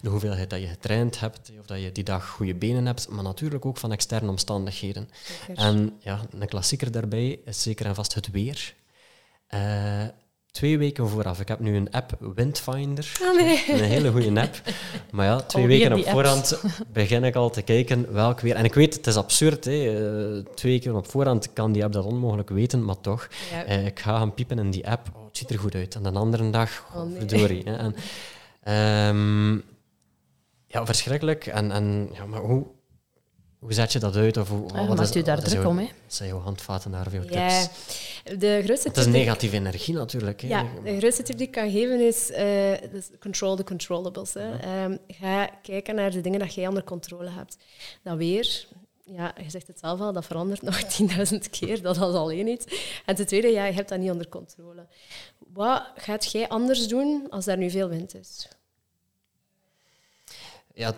de hoeveelheid dat je getraind hebt, of dat je die dag goede benen hebt, maar natuurlijk ook van externe omstandigheden. Zeker. En ja, een klassieker daarbij is zeker en vast het weer twee weken vooraf. Ik heb nu een app, Windfinder. Oh, nee. Een hele goede app. Maar ja, twee weken op voorhand begin ik al te kijken welk weer. En ik weet, het is absurd. Hè. Uh, twee weken op voorhand kan die app dat onmogelijk weten, maar toch. Uh, ik ga gaan piepen in die app. Oh, het ziet er goed uit. En de andere dag, oh, nee. verdorie. Hè. En, um, ja, verschrikkelijk. En, en ja, maar hoe, hoe zet je dat uit? Of hoe, ja, wat u daar druk om? Hè? Zijn jouw handvaten naar veel ja. De grootste het is negatieve energie natuurlijk. Hè. Ja, de grootste tip die ik kan geven is, uh, control the controllables. Hè. Ja. Um, ga kijken naar de dingen dat jij onder controle hebt. Dat weer, ja, je zegt het zelf al, dat verandert nog 10.000 keer. Dat is alleen iets. En ten tweede, ja, je hebt dat niet onder controle. Wat gaat jij anders doen als er nu veel wind is? Ja,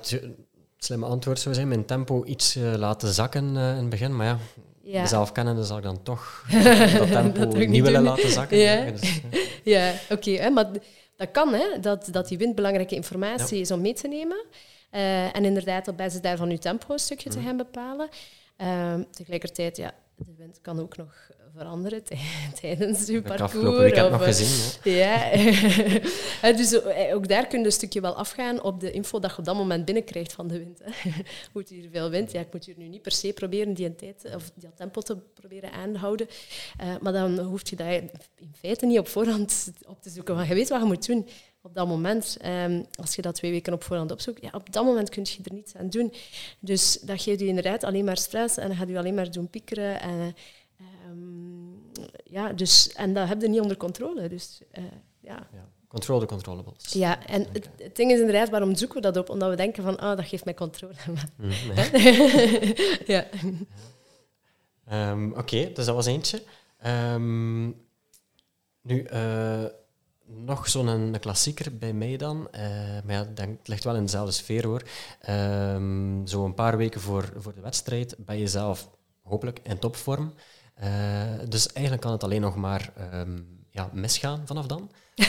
slimme antwoord zou zijn mijn tempo iets uh, laten zakken uh, in het begin. Maar ja, ja. mezelf kennen, zal ik dan toch dat tempo dat niet willen laten zakken. Ja, dus, ja oké. Okay, maar dat kan, hè, dat, dat die wind belangrijke informatie is om mee te nemen. Uh, en inderdaad op basis daarvan je tempo een stukje te gaan bepalen. tegelijkertijd, ja, de wind kan ook nog veranderen tijdens uw parcours. Ik heb nog gezien. Ja, dus eh, ook daar kun je een stukje wel afgaan op de info dat je op dat moment binnenkrijgt van de wind. Moet hier veel wind? Ja, ik moet hier nu niet per se proberen die tijd of die tempo te proberen aanhouden. Uh, maar dan hoef je dat in feite niet op voorhand op te zoeken. Want je weet wat je moet doen op dat moment. Um, als je dat twee weken op voorhand opzoekt, ja, op dat moment kun je er niets aan doen. Dus dat geeft je inderdaad alleen maar stress en gaat je alleen maar doen piekeren. En, Um, ja, dus, en dat heb je niet onder controle. Dus, uh, ja. ja. Control the controllables. Ja, en het, het, ding is inderdaad, waarom zoeken we dat op? Omdat we denken van, ah, oh, dat geeft mij controle. Mm, ja. Um, Oké, okay, dus dat was eentje. Um, nu, uh, nog zo'n een klassieker bij mij dan. Eh, maar ja, denk, het ligt wel in dezelfde sfeer hoor. Ehm, zo een paar weken voor, voor de wedstrijd ben je zelf hopelijk in topvorm. Eh, dus eigenlijk kan het alleen nog maar ehm, ja, misgaan vanaf dan.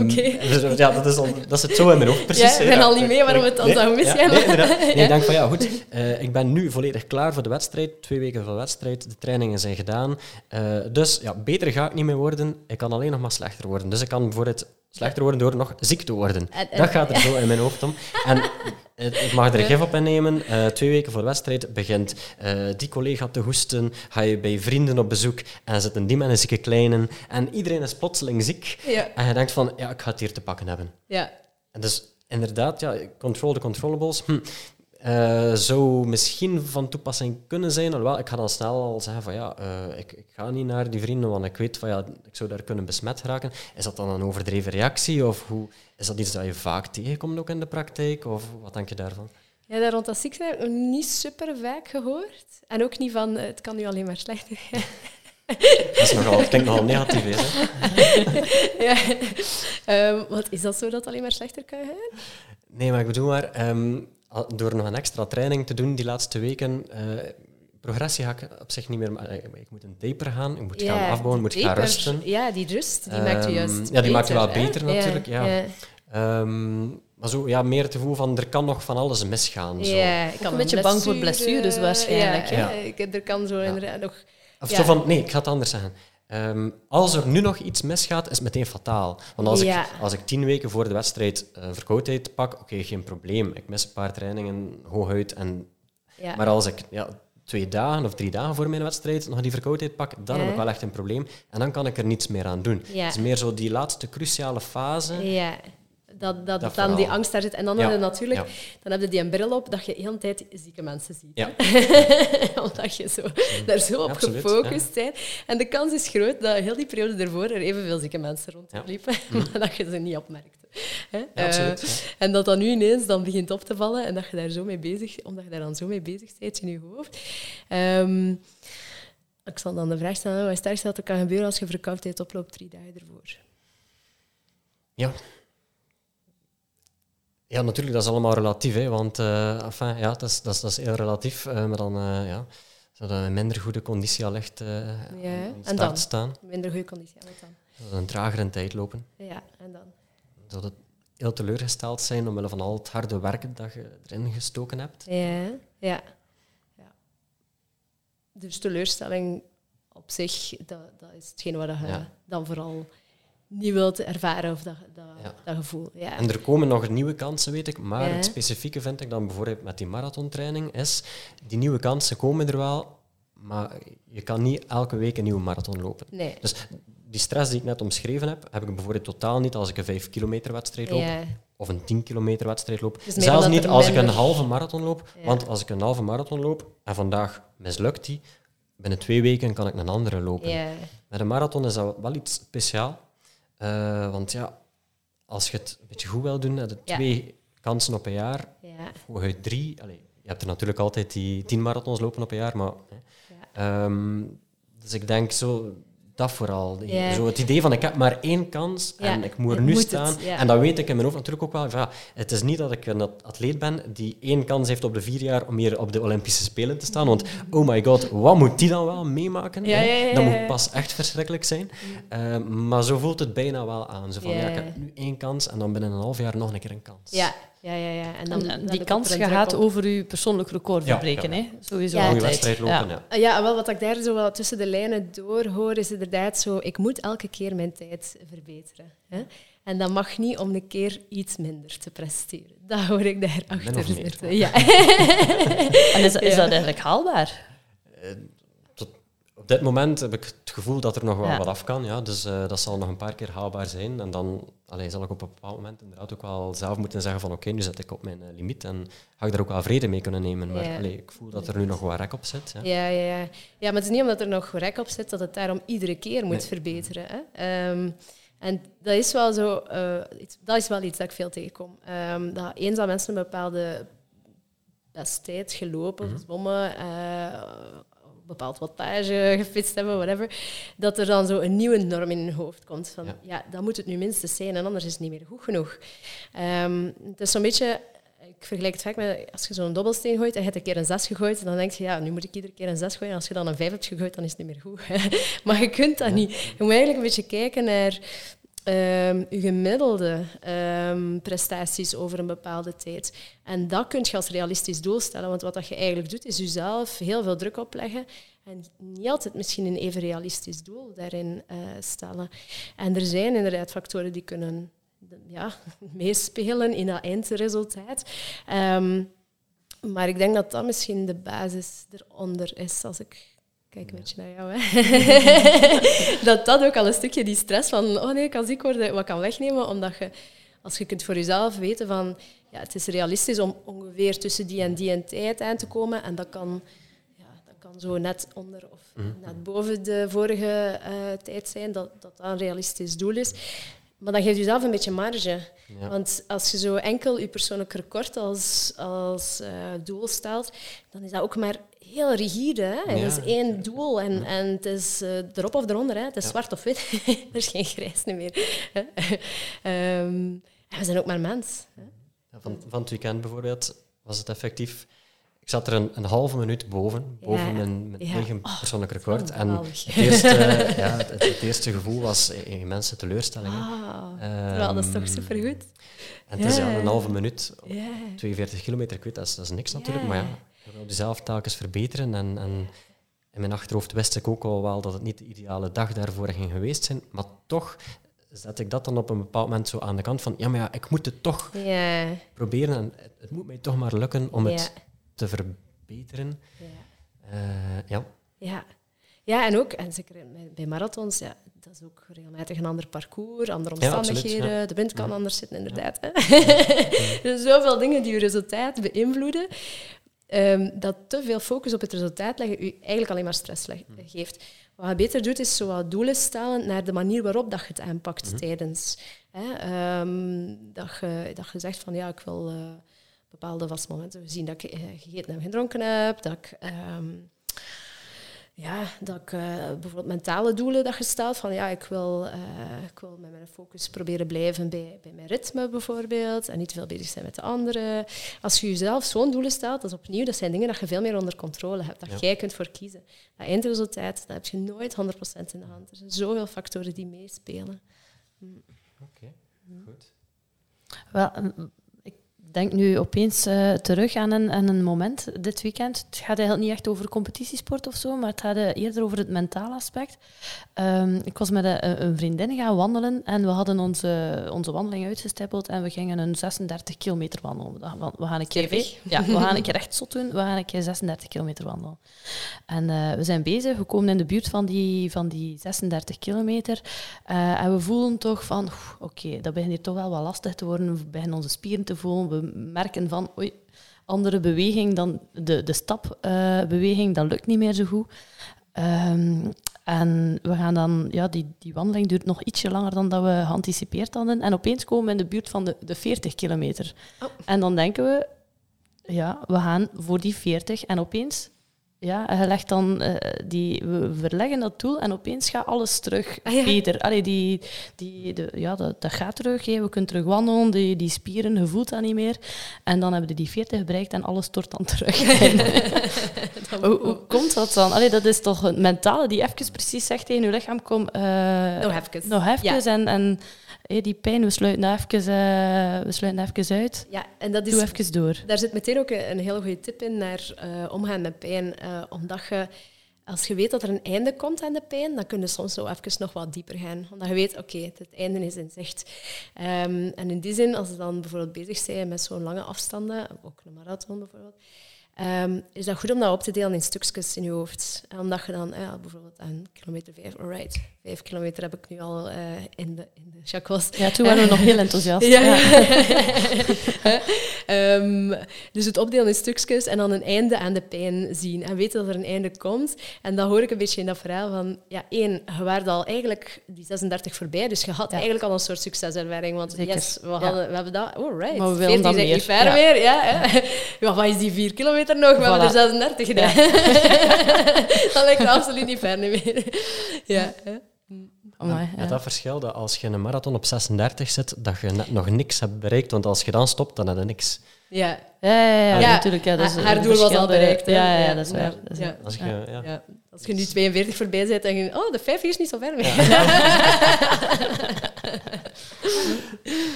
Oké. dus, ja, dat is, al, dat zit zo in mijn hoofd, precies. Ja, ik ben al niet mee waarom het dan Nee, zou ja, misgaan. nee. Ik denk van ja, goed, eh, ik ben nu volledig klaar voor de wedstrijd. Twee weken voor de wedstrijd, de trainingen zijn gedaan. Eh, dus ja, beter ga ik niet meer worden. Ik kan alleen nog maar slechter worden. Dus ik kan bijvoorbeeld slechter worden door nog ziek te worden. En- en- dat gaat er zo in mijn hoofd om. En ik mag er een gif op innemen. Eh, twee weken voor de wedstrijd begint eh, die collega te hoesten. Ga je bij vrienden op bezoek en zitten die met een zieke kleine. En iedereen is plotseling ziek. Ja. En je denkt van, ja, ik ga het hier te pakken hebben. Ja. En dus inderdaad, ja, control the controllables. Hm. Eh, zou misschien van toepassing kunnen zijn. Alhoewel, ik ga dan snel al zeggen van ja, eh, ik, ik ga niet naar die vrienden, want ik weet van ja, ik zou daar kunnen besmet raken. Is dat dan een overdreven reactie? Of hoe, is dat iets dat je vaak tegenkomt ook in de praktijk? Of wat denk je daarvan? Ja, daar rond dat ziek zijn heb ik nog niet super vaak gehoord. En ook niet van, eh, het kan nu alleen maar slechter gaan. Dat is nogal, ik denk nogal negatief is. Hè? ja. Ehm, wat is dat zo dat het alleen maar slechter kan gaan? Nee, maar ik bedoel maar, ehm, door nog een extra training te doen die laatste weken, eh, progressie ga ik op zich niet meer... eh, Ik moet een taper gaan, ik moet gaan afbouwen, moet gaan rusten. Ja, die rust, die maakt je Ehm, juist ja, die maakt je wel hè? beter natuurlijk, ja. ja. Ehm, maar zo, ja, meer het gevoel van, er kan nog van alles misgaan. Zo. Ja, ik kan een beetje bang voor blessures waarschijnlijk, Ja, ik- er kan zo inderdaad nog... Of Ja. zo van, nee, ik ga het anders zeggen. Ehm, als er nu nog iets misgaat, is het meteen fataal. Want als, Ja. ik, als ik tien weken voor de wedstrijd eh, verkoudheid pak, oké, geen probleem. Ik mis een paar trainingen hooguit. En, Ja. Maar als ik ja, twee dagen of drie dagen voor mijn wedstrijd nog die verkoudheid pak, dan heb ik wel echt een probleem. En dan kan ik er niets meer aan doen. Het is meer zo die laatste cruciale fase. Dat, dat, Dat dan die angst daar zit. En dan Ja, heb je natuurlijk ja. dan heb je die een bril op dat je de hele tijd zieke mensen ziet. Ja. Omdat je zo, daar zo op absoluut, gefocust bent. En de kans is groot dat heel die periode ervoor er evenveel zieke mensen rondliepen, maar dat je ze niet? Ja, Eh, absoluut, en dat dat nu ineens dan begint op te vallen en dat je daar zo mee bezig, omdat je daar dan zo mee bezig bent in je hoofd. Ehm, ik zal dan de vraag stellen, wat is het ergste dat er kan gebeuren als je verkoudheid oploopt drie dagen ervoor? Ja. Ja, natuurlijk, dat is allemaal relatief. Hè, want eh, enfin, ja, dat, is, dat, is, dat is heel relatief. eh, maar dan eh, ja, zou dat in minder goede conditie al echt Ja, en dan? staan. Minder goede conditie het dan. Dat een tragere tijd lopen. Ja, en dan? Dat het heel teleurgesteld zijn omwille van al het harde werk dat je erin gestoken hebt. Ja, ja. ja. Dus teleurstelling op zich, dat, dat is hetgeen wat je Ja. dan vooral niet wilt ervaren, of dat, dat, Ja. dat gevoel. Ja. En er komen nog nieuwe kansen, weet ik. Maar Ja. het specifieke vind ik dan bijvoorbeeld met die marathontraining is, die nieuwe kansen komen er wel, maar je kan niet elke week een nieuwe marathon lopen. Nee. Dus die stress die ik net omschreven heb, heb ik bijvoorbeeld totaal niet als ik een 5 kilometer wedstrijd loop Ja. of een 10 kilometer wedstrijd loop. Dus Zelfs niet als ik een halve marathon loop. Want als ik een halve marathon loop en vandaag mislukt die, binnen twee weken kan ik een andere lopen. Met een marathon is dat wel iets speciaal. Eh, want ja, als je het een beetje goed wil doen, heb je Ja. twee kansen op een jaar. Ja. Hooguit drie. Allee, je hebt er natuurlijk altijd die tien marathons lopen op een jaar, maar... Ehm, dus ik denk zo, dat vooral. Zo het idee van, ik heb maar één kans Ja, en ik moet er nu moet het, staan. ja. En dat weet ik in mijn hoofd natuurlijk ook wel. Ja, het is niet dat ik een atleet ben die één kans heeft op de vier jaar om hier op de Olympische Spelen te staan. Want, oh my god, wat moet die dan wel meemaken? Ja, Dat moet pas echt verschrikkelijk zijn. Eh, maar zo voelt het bijna wel aan. Zo van, ja, ik heb nu één kans en dan binnen een half jaar nog een keer een kans. Ja. Ja, ja, ja. En dan, En, dan die kans gaat over je persoonlijk record verbreken, ja. hè? Sowieso Ja. Wedstrijd lopen, ja. Ah, Ja, wel wat ik daar zo wel tussen de lijnen door hoor, is inderdaad zo, ik moet elke keer mijn tijd verbeteren. Hè? En dat mag niet om een keer iets minder te presteren. Dat hoor ik daarachter zitten. Ja. En is, is Ja. dat eigenlijk haalbaar? Op dit moment heb ik het gevoel dat er nog wel Ja. wat af kan. Ja. Dus eh, dat zal nog een paar keer haalbaar zijn. En dan allee, zal ik op een bepaald moment inderdaad ook wel zelf moeten zeggen van oké, nu zit ik op mijn eh, limiet en ga ik daar ook wel vrede mee kunnen nemen. Maar Ja. allee, ik voel dat er nu nog wat rek op zit. Ja. Ja, ja, ja. ja, maar het is niet omdat er nog rek op zit dat het daarom iedere keer moet Nee. verbeteren. Hè? Ehm, en dat is wel zo, eh, iets- dat is wel iets dat ik veel tegenkom. Ehm, dat eens dat mensen een bepaalde best tijd gelopen, gezwommen, eh, bepaald wattage gefietst hebben, whatever, dat er dan zo een nieuwe norm in hun hoofd komt. Van, Ja. ja. dat moet het nu minstens zijn en anders is het niet meer goed genoeg. Ehm, het is zo'n beetje... Ik vergelijk het vaak met als je zo'n dobbelsteen gooit en je hebt een keer een zes gegooid, dan denk je, ja, nu moet ik iedere keer een zes gooien. En als je dan een vijf hebt gegooid, dan is het niet meer goed. maar je kunt dat niet. Je moet eigenlijk een beetje kijken naar ehm, je gemiddelde ehm, prestaties over een bepaalde tijd. En dat kun je als realistisch doel stellen. Want wat dat je eigenlijk doet, is jezelf heel veel druk opleggen. En niet altijd misschien een even realistisch doel daarin eh, stellen. En er zijn inderdaad factoren die kunnen ja, meespelen in dat eindresultaat. Ehm, maar ik denk dat dat misschien de basis eronder is, als ik kijk een beetje naar jou. Hè. dat dat ook al een stukje die stress van, oh nee, ik kan ziek worden, wat kan wegnemen, omdat je, als je kunt voor jezelf weten van, ja, het is realistisch om ongeveer tussen die en die en tijd aan te komen, en dat kan, ja, dat kan zo net onder of net boven de vorige eh, tijd zijn, dat, dat dat een realistisch doel is. Maar dan geeft je zelf een beetje marge. Ja. Want als je zo enkel je persoonlijk record als, als eh, doel stelt, dan is dat ook maar heel rigide. Hè? Ja. Dat is één doel en, en het is eh, erop of eronder. Hè? Het is Ja. zwart of wit. er is geen grijs meer. Ehm, en we zijn ook maar mens. Hè? Van, van het weekend bijvoorbeeld was het effectief. Ik zat er een, een halve minuut boven, boven mijn, mijn eigen persoonlijk record. En het eerste, ja, het, het eerste gevoel was een immense teleurstelling. Ah, Ehm, dat is toch supergoed. En het is ja, een halve minuut, Ja. 42 kilometer, ik weet, dat is, dat is niks natuurlijk, maar ja, jezelf telkens verbeteren. En, en in mijn achterhoofd wist ik ook al wel dat het niet de ideale dag daarvoor ging geweest zijn, maar toch zet ik dat dan op een bepaald moment zo aan de kant van, ja, maar ja, ik moet het toch proberen en het, het moet mij toch maar lukken om het te verbeteren. Ja. Eh, ja. Ja. ja, en ook, en zeker bij- marathons, ja, dat is ook regelmatig een ander parcours, andere Ja, absoluut, omstandigheden. ja. De wind kan Ja. anders zitten, inderdaad. Hè. er zijn zoveel dingen die je resultaat beïnvloeden, ehm, dat te veel focus op het resultaat leggen u eigenlijk alleen maar stress leg- geeft. Wat je beter doet, is zo wat doelen stellen naar de manier waarop dat je het aanpakt tijdens. Hè. Ehm, dat, je, dat je zegt van, ja, ik wil... eh, bepaalde vaste momenten zien dat ik eh, gegeten en gedronken heb, dat ik, ehm, ja, dat ik eh, bijvoorbeeld mentale doelen dat je stelt, van ja, ik wil, eh, ik wil met mijn focus proberen blijven bij, bij mijn ritme bijvoorbeeld en niet te veel bezig zijn met de anderen. Als je jezelf zo'n doelen stelt, dat is opnieuw, dat zijn dingen dat je veel meer onder controle hebt, dat Ja. jij kunt voor kiezen. Dat eindresultaat, dat heb je nooit 100% in de hand. Er zijn zoveel factoren die meespelen. Oké, goed. Wel, mm, denk nu opeens eh, terug aan een, aan een moment dit weekend. Het gaat eigenlijk niet echt over competitiesport of zo, maar het gaat eh, eerder over het mentale aspect. Ehm, ik was met een, een vriendin gaan wandelen en we hadden onze, onze wandeling uitgestippeld en we gingen een 36 kilometer wandelen. We gaan een keer, Stevig. ja, we gaan een keer echt zot doen, we gaan een keer 36 kilometer wandelen. En eh, we zijn bezig, we komen in de buurt van die, van die 36 kilometer eh, en we voelen toch van, oké, dat begint hier toch wel wat lastig te worden. We beginnen onze spieren te voelen. We merken van, oei, andere beweging dan de, de stapbeweging, dat lukt niet meer zo goed. Ehm, en we gaan dan, ja, die, die wandeling duurt nog ietsje langer dan dat we geanticipeerd hadden. En opeens komen we in de buurt van de, de 40 kilometer. Oh. En dan denken we, ja, we gaan voor die 40. En opeens, ja, je legt dan eh, die, we verleggen dat doel en opeens gaat alles terug Ah, ja. beter. Allee, die, die, de, ja, dat, dat gaat terug. We kunnen terug wandelen, die, die spieren, je voelt dat niet meer. En dan hebben we die 40 bereikt en alles stort dan terug. hoe, hoe komt dat dan? Allee, dat is toch een mentale die even precies zegt tegen je lichaam, kom, eh, Nog even. nog even. Ja. En, en hé, die pijn, we sluiten dat even, eh, we sluiten dat even uit. Ja, en dat is Doe even door. Daar zit meteen ook een, een hele goede tip in naar eh, omgaan met pijn. Eh, omdat je, als je weet dat er een einde komt aan de pijn, dan kun je soms zo even nog wat dieper gaan. Omdat je weet, oké, het einde is in zicht. Ehm, en in die zin, als je dan bijvoorbeeld bezig bent met zo'n lange afstanden, ook een marathon bijvoorbeeld, ehm, is dat goed om dat op te delen in stukjes in je hoofd. En omdat je dan eh, bijvoorbeeld aan kilometer vijf, alright, vijf kilometer heb ik nu al eh, in, de, in de. Ja, toen waren we nog heel enthousiast. Ja. Ja. Ehm, dus het opdelen in stukjes en dan een einde aan de pijn zien. En weten dat er een einde komt. En dat hoor ik een beetje in dat verhaal van... Ja, één, je waren al eigenlijk die 36 voorbij. Dus je had Ja. eigenlijk al een soort succeservaring. Want Zeker. yes, we, Ja. hadden, we hebben dat... Right. Maar we willen 40 dan meer. niet ver Ja. meer. Ja, ja, wat is die 4 kilometer nog? We hebben er Voilà. 36 gedaan. dat lijkt me absoluut niet ver meer. ja. Amai, dat verschil dat als je in een marathon op 36 zit, dat je net nog niks hebt bereikt. Want als je dan stopt, dan heb je niks. ja. Ja, ja, ja, Ja, natuurlijk. Ja, dat is haar- doel was al bereikt. Ja, ja, Ja, dat is waar. ja, Dat is ja. waar. Als je, Ja. ja. Ja. Als je nu 42 voorbij bent, dan denk je... Oh, de 50 is niet zo ver meer.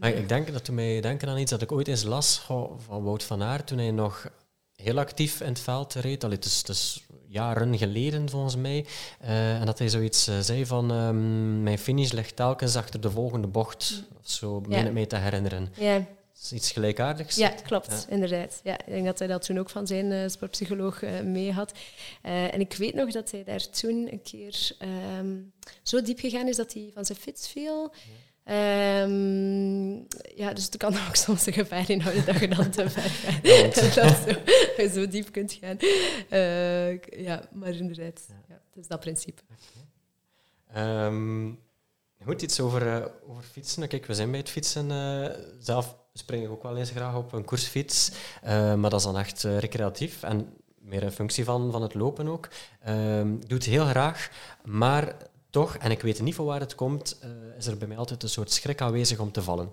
Maar ik denk dat toen mij denken aan iets dat ik ooit eens las van Wout van Aert, toen hij nog heel actief in het veld reed. Allee, het, is, het is jaren geleden volgens mij. Eh, en dat hij zoiets eh, zei van ehm, mijn finish ligt telkens achter de volgende bocht. Of zo, meen Ja. het mij te herinneren. ja. Is iets gelijkaardigs. Ja, klopt, Ja. inderdaad. Ja, ik denk dat hij dat toen ook van zijn eh, sportpsycholoog mee had. En ik weet nog dat hij daar toen een keer ehm, zo diep gegaan is dat hij van zijn fiets viel. Ehm, ja, dus het kan ook soms een gevaar inhouden dat je dan te ver gaat. Ja, dat zo, zo diep kunt gaan. Eh, ja, maar inderdaad, ja. het is dat principe. Ehm, goed, iets over, eh, over fietsen. Kijk, we zijn bij het fietsen. eh, zelf spring ik ook wel eens graag op een koersfiets. maar dat is dan echt recreatief en meer een functie van, van het lopen ook. Ehm, ik doe het heel graag, maar toch, en ik weet niet van waar het komt, eh, is er bij mij altijd een soort schrik aanwezig om te vallen.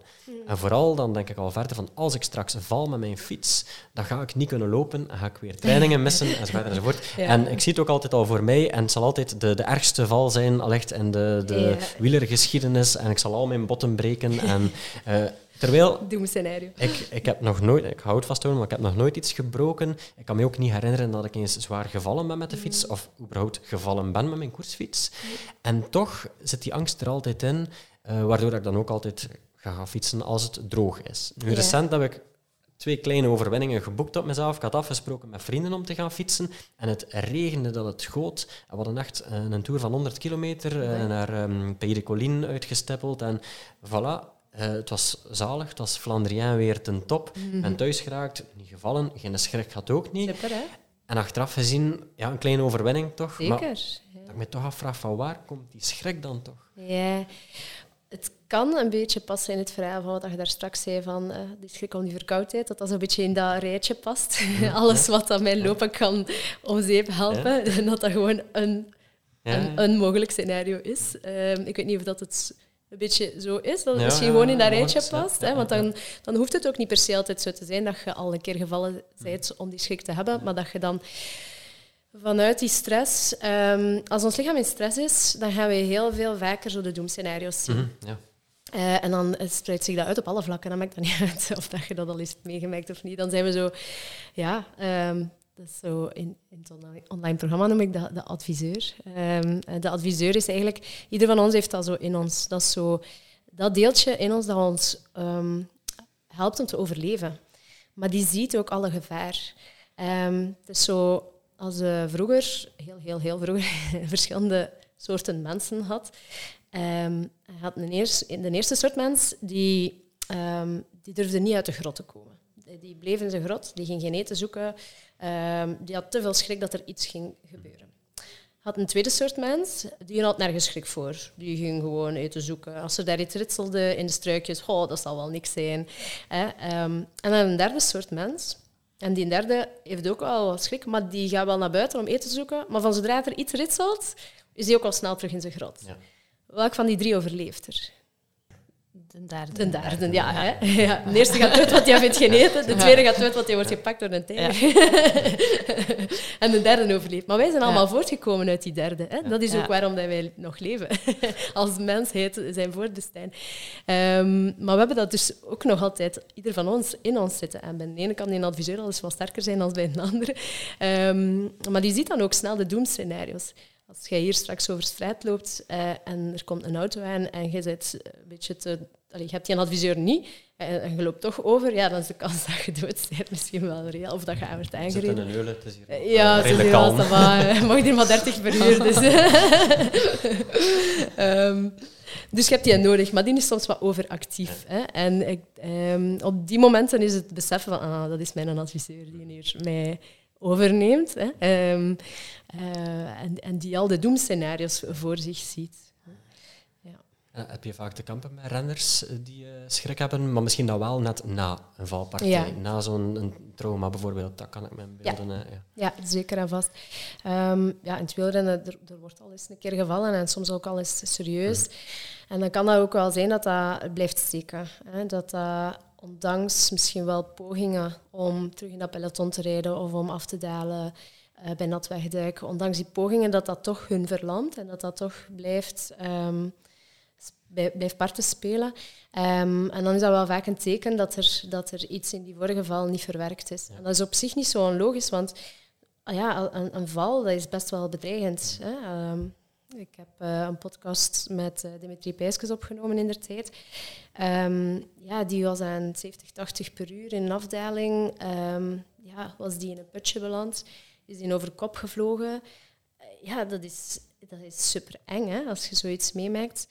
En vooral dan denk ik al verder van, als ik straks val met mijn fiets, dan ga ik niet kunnen lopen, dan ga ik weer trainingen missen, enzovoort enzovoort. Ja. En ik zie het ook altijd al voor mij, en het zal altijd de, de ergste val zijn, al echt in de, de Ja. wielergeschiedenis, en ik zal al mijn botten breken. En, eh, terwijl Doemscenario. ik, ik heb nog nooit, ik hou het vasthouden, maar ik heb nog nooit iets gebroken. Ik kan me ook niet herinneren dat ik eens zwaar gevallen ben met de fiets, of überhaupt gevallen ben met mijn koersfiets. En toch zit die angst er altijd in, eh, waardoor ik dan ook altijd ga gaan fietsen als het droog is. Nu, Ja. recent heb ik twee kleine overwinningen geboekt op mezelf. Ik had afgesproken met vrienden om te gaan fietsen. En het regende dat het goot. En we hadden echt een tour van 100 kilometer eh, naar um, Pays de Collines uitgestippeld. En voilà, eh, het was zalig. Het was Flandrien weer ten top. Mhm. Ben thuis geraakt, niet gevallen. Geen schrik had ook niet. Super, hè? En achteraf gezien, ja, een kleine overwinning toch. Maar Zeker. dat ik me toch afvraag, van waar komt die schrik dan toch? Ja, het kan een beetje passen in het verhaal van wat je daar straks zei, van eh, die schrik om die verkoudheid, dat dat zo'n beetje in dat rijtje past. Alles wat aan mijn lopen kan om zeep helpen, en dat dat gewoon een, een, een mogelijk scenario is. Ehm, ik weet niet of dat het een beetje zo is, dat het Ja, misschien gewoon in dat rijtje past. hè, want dan, dan hoeft het ook niet per se altijd zo te zijn dat je al een keer gevallen bent om die schrik te hebben, maar dat je dan vanuit die stress... ehm, als ons lichaam in stress is, dan gaan we heel veel vaker zo de doemscenario's zien. Mhm, ja. Eh, en dan spreidt zich dat uit op alle vlakken. Dan maakt dat niet uit of dat je dat al eens hebt meegemaakt of niet. Dan zijn we zo... Ja, ehm, dat is zo in, in het online, programma noem ik dat de adviseur. Ehm, eh, de adviseur is eigenlijk... Ieder van ons heeft dat zo in ons. Dat is zo dat deeltje in ons dat ons ehm, helpt om te overleven. Maar die ziet ook alle gevaar. Ehm, het is zo... Als je vroeger, heel, heel, heel vroeger, verschillende soorten mensen had, had een de eerste soort mens die, die durfde niet uit de grot te komen. Die- Die bleef in zijn grot, die ging geen eten zoeken. Ehm, die had te veel schrik dat er iets ging gebeuren. Had een tweede soort mens, die had nergens schrik voor. Die ging gewoon eten zoeken. Als er daar iets ritselde in de struikjes, oh, dat zal wel niks zijn. Hè? Ehm, en dan een derde soort mens. En die derde heeft ook wel wat schrik, maar die gaat wel naar buiten om eten te zoeken. Maar van zodra er iets ritselt, is hij ook al snel terug in zijn grot. Ja. Welk van die drie overleeft er? De derde. De derde, ja. Hè? ja. De eerste gaat dood, want hij heeft geen eten. De tweede gaat dood, want hij wordt gepakt door een tijger. en de derde overleeft. Maar wij zijn allemaal voortgekomen uit die derde. Hè? Dat is ook waarom dat wij nog leven. Als mensheid zijn voortbestaan. Ehm maar we hebben dat dus ook nog altijd, ieder van ons, in ons zitten. En bij de ene kan die adviseur al eens wat sterker zijn dan bij een andere. Ehm, maar die ziet dan ook snel de doemscenario's. Als jij hier straks over straat loopt eh, en er komt een auto aan en je, zit een beetje te, allee, je hebt die adviseur niet en, en je loopt toch over, ja, dan is de kans dat je doodsteert misschien wel reëel of dat je aan wordt aangereden. een eulen, het is hier Eh, Ja, eh, wel, ça va, je mag hier maar 30 per uur. Dus. Ehm, Dus je hebt die nodig, maar die is soms wat overactief. Hè? En ik, ehm, op die momenten is het beseffen van, ah, dat is mijn adviseur die hier mij overneemt. Hè? Ehm, eh, en, en die al de doemscenario's voor zich ziet. Uh, heb je vaak te kampen met renners eh, die uh, schrik hebben, maar misschien dat wel net na een valpartij, na zo'n trauma bijvoorbeeld. Dat kan ik me beelden. Ja, ja. ja zeker en vast. Um, ja, in het wielrennen, er, er, wordt al eens een keer gevallen en soms ook al eens serieus. Mhm. En dan kan dat ook wel zijn dat dat blijft steken. Hè? Dat dat, ondanks misschien wel pogingen om terug in dat peloton te rijden of om af te dalen bij nat wegduiken, ondanks die pogingen, dat dat toch hun verlandt en dat dat toch blijft... Um, blijft parten spelen. Um, en dan is dat wel vaak een teken dat er, dat er iets in die vorige geval niet verwerkt is. En dat is op zich niet zo onlogisch, want ah ja, een, een, val dat is best wel bedreigend. Hè? Um, ik heb uh, een podcast met uh, Dimitri Pijskes opgenomen in der tijd. Um, ja, die was aan 70, 80 per uur in een afdaling. ja, was die in een putje beland, is die over kop gevlogen. Uh, ja, dat is dat is super eng hè, als je zoiets meemaakt.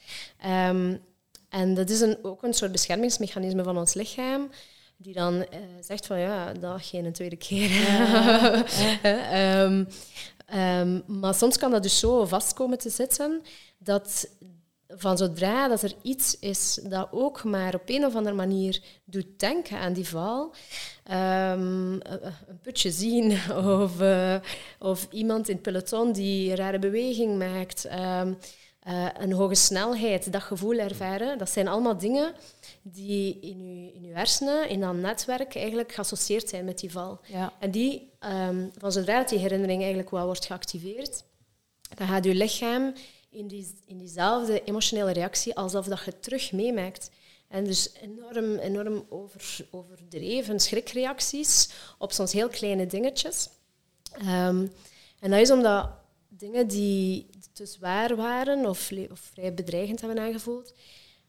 Um, en dat is een, ook een soort beschermingsmechanisme van ons lichaam, die dan uh, zegt van ja, dat geen tweede keer. Ja, um, um, maar soms kan dat dus zo vast komen te zitten dat van zodra dat er iets is dat ook maar op een of andere manier doet denken aan die val, um, een putje zien of, uh, of iemand in het peloton die een rare beweging maakt, uh, een hoge snelheid, dat gevoel ervaren, dat zijn allemaal dingen die in je, in uw hersenen, in dat netwerk, eigenlijk geassocieerd zijn met die val. Ja. En die, um, van zodra dat die herinnering eigenlijk wel wordt geactiveerd, dan gaat je lichaam in, die, in diezelfde emotionele reactie alsof dat je terug meemaakt. En dus enorm, enorm over, overdreven schrikreacties op soms heel kleine dingetjes. Um, en dat is omdat dingen die te zwaar waren of, of vrij bedreigend hebben aangevoeld,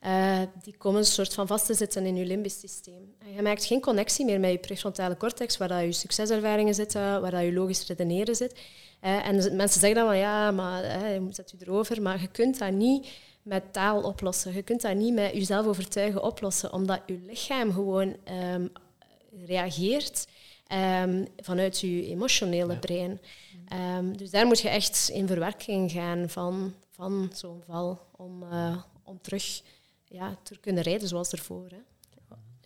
uh, die komen een soort van vast te zitten in je limbisch systeem. En je maakt geen connectie meer met je prefrontale cortex, waar dat je succeservaringen zitten, waar dat je logisch redeneren zit. Uh, en mensen zeggen dan van ja, maar uh, je zet u erover, maar je kunt dat niet met taal oplossen. Je kunt dat niet met jezelf overtuigen oplossen, omdat je lichaam gewoon um, reageert um, vanuit je emotionele brein. Um, dus daar moet je echt in verwerking gaan van, van zo'n val om, om terug ja, te kunnen rijden zoals ervoor. Hè.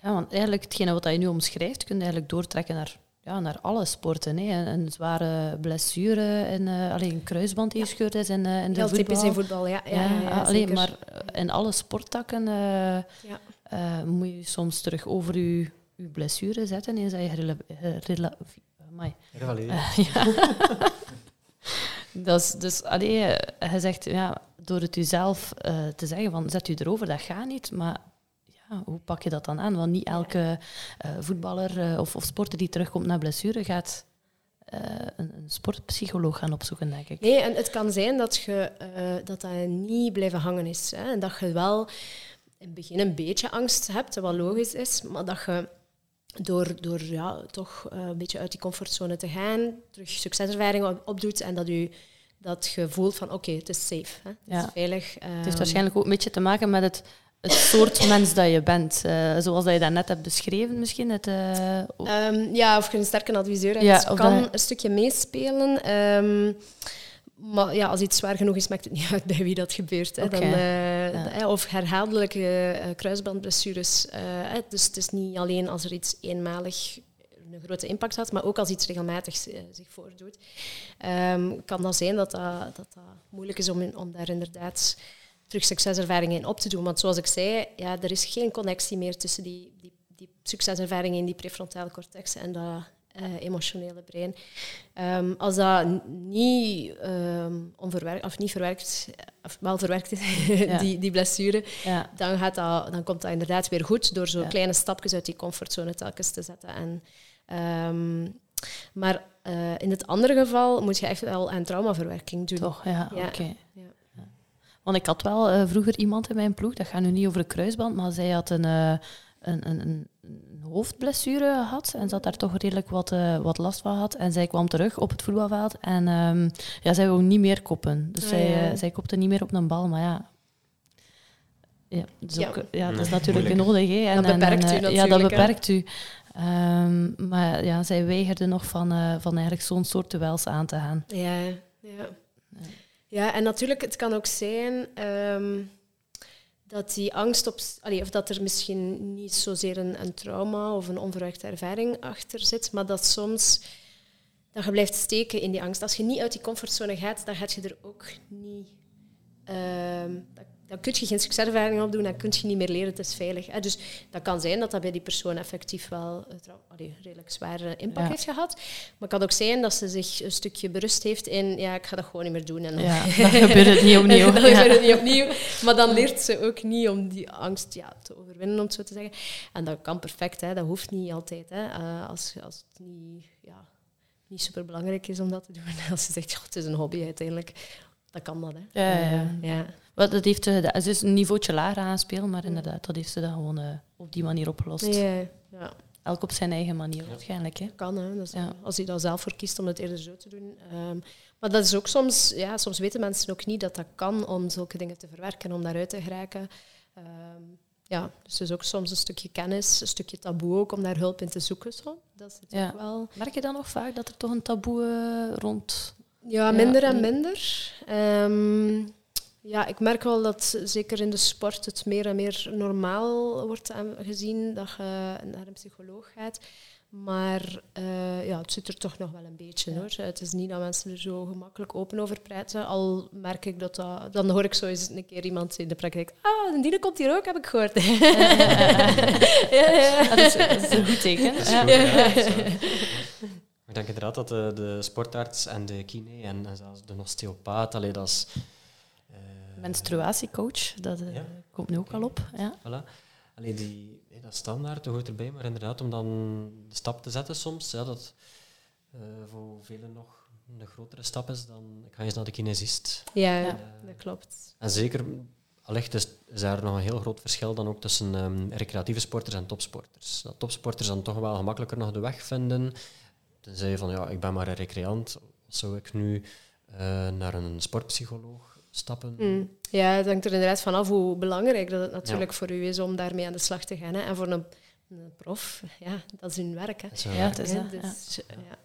Ja, want eigenlijk hetgene wat je nu omschrijft, kun je eigenlijk doortrekken naar, ja, naar alle sporten. Hè. Een, zware blessure, en, uh, alleen een kruisband die gescheurd is in, uh, in de Heel voetbal. typisch in voetbal, ja. ja, ja, ja alleen, maar in alle sporttakken uh, uh, moet je soms terug over je, je blessure zetten. Eens dat je uh, ja. dat is, dus allee, hij zegt, ja, door het jezelf uh, te zeggen van zet u erover, dat gaat niet. Maar ja, hoe pak je dat dan aan? Want niet elke uh, voetballer uh, of, of, sporter die terugkomt na blessure gaat een, een, sportpsycholoog gaan opzoeken, denk ik. Nee, en het kan zijn dat je, dat, dat niet blijven hangen is. Hè? En dat je wel in het begin een beetje angst hebt, wat logisch is, maar dat je door, door ja, toch een beetje uit die comfortzone te gaan, terug succeservaringen opdoet en dat je dat je voelt van oké, het is safe, hè? het is veilig. Het heeft ehm, waarschijnlijk ook een beetje te maken met het, het soort mens dat je bent. Uh, zoals dat je dat net hebt beschreven misschien. Het, uh, um, ja, of je een sterke adviseur hebt, ja, kan dat... een stukje meespelen. Um, maar ja, als iets zwaar genoeg is, maakt het niet uit bij wie dat gebeurt. Hè. Okay. Dan, uh, ja. Of herhaaldelijke kruisbandblessures. dus het is niet alleen als er iets eenmalig een grote impact had, maar ook als iets regelmatig uh, zich voordoet, um, kan dat zijn dat dat, dat, dat moeilijk is om, om daar inderdaad terug succeservaringen in op te doen. Want zoals ik zei, ja, er is geen connectie meer tussen die, die, die succeservaringen in die prefrontale cortex en dat uh, emotionele brein. Um, als dat niet, um, onverwerkt, of niet verwerkt, of wel verwerkt is, ja. die, die blessure, ja. dan, gaat dat, dan komt dat inderdaad weer goed door zo ja. kleine stapjes uit die comfortzone telkens te zetten. En Um, maar uh, in het andere geval moet je echt wel aan traumaverwerking doen. Toch, ja, ja. oké. Okay. Ja. Want ik had wel uh, vroeger iemand in mijn ploeg, dat gaat nu niet over de kruisband, maar zij had een, uh, een, een, een, hoofdblessure gehad en ze had daar toch redelijk wat, wat last van gehad. En zij kwam terug op het voetbalveld en um, ja, zij wou niet meer koppen. Dus oh, zij, zij kopte niet meer op een bal, maar ja, ja, dat is, Ja. ook, ja, dat is Nee, natuurlijk nodig. Hè. En, Dat beperkt en, u eh, Ja, natuurlijk, dat hè. beperkt u. Ehm, maar ja, zij weigerde nog van, eh, van eigenlijk zo'n soort duels aan te gaan. Ja, ja. Ja, en natuurlijk, het kan ook zijn ehm, dat die angst op... Of dat er misschien niet zozeer een, een trauma of een onverwachte ervaring achter zit, maar dat soms dat je blijft steken in die angst. Als je niet uit die comfortzone gaat, dan gaat je er ook niet... ehm, dan, kun je geen succeservaring opdoen, dan kun je niet meer leren, het is veilig. Hè. Dus dat kan zijn dat dat bij die persoon effectief wel een trau- allee, redelijk zware impact Ja. heeft gehad. Maar het kan ook zijn dat ze zich een stukje berust heeft in, ja, ik ga dat gewoon niet meer doen. En dan Ja, dan gebeurt het niet opnieuw. dan gebeurt het niet opnieuw. Maar dan leert ze ook niet om die angst ja, te overwinnen, om het zo te zeggen. En dat kan perfect, hè. dat hoeft niet altijd. Hè. Eh, als, als het niet, ja, niet super belangrijk is om dat te doen. Als je zegt, "Goh, het is een hobby uiteindelijk, dan kan dat. Hè. Ja, ja, ja. Wel, dat heeft, eh, dat- ze is een niveautje lager aan het spelen, maar inderdaad, dat heeft ze dan gewoon eh, op die manier opgelost. Ja, ja, Elk op zijn eigen manier waarschijnlijk. Hè. dat kan. Hè. Dat is, Ja. Als hij daar zelf voor kiest om het eerder zo te doen. Ehm, maar dat is ook soms, ja, soms weten mensen ook niet dat dat kan om zulke dingen te verwerken, om daaruit te geraken. Ehm, ja, dus het is ook soms een stukje kennis, een stukje taboe ook om daar hulp in te zoeken. Zo. Dat is het Ja. ook wel. Merk je dan nog vaak dat er toch een taboe eh, rond... Ja, Ja, minder en minder. Ehm, ja, ik merk wel dat zeker in de sport het meer en meer normaal wordt gezien dat je naar een psycholoog gaat. Maar eh, ja, het zit er toch nog wel een beetje Ja. hoor. Het is niet dat mensen er zo gemakkelijk open over praten. Al merk ik dat dat... Dan hoor ik zo eens een keer iemand in de praktijk... Ah, een diene komt hier ook, heb ik gehoord. ja, ja. Dat, is, dat is een goed teken. Dat is Ja. goed, ja, dat is, Ik denk inderdaad dat de, de sportarts en de kine en, en zelfs de osteopaat, allee, dat is... Menstruatiecoach, dat eh, Ja. komt nu ook al op. Ja. Voilà. Allee, die, nee, dat standaard, dat hoort erbij, maar inderdaad, om dan de stap te zetten soms, ja, dat eh, voor velen nog een grotere stap is dan ik ga eens naar de kinesist. ja, Ja. dat klopt. En zeker, allicht is, is daar nog een heel groot verschil dan ook tussen ehm, recreatieve sporters en topsporters. Dat topsporters dan toch wel gemakkelijker nog de weg vinden. Tenzij je van, ja, ik ben maar een recreant. Zou ik nu eh, naar een sportpsycholoog stappen? Mm. Ja, het hangt er inderdaad vanaf hoe belangrijk dat het natuurlijk voor u is om daarmee aan de slag te gaan. Hè. En voor een, een prof, ja, dat is hun werk. Hè. Dat is Ja, dat. dus, ja.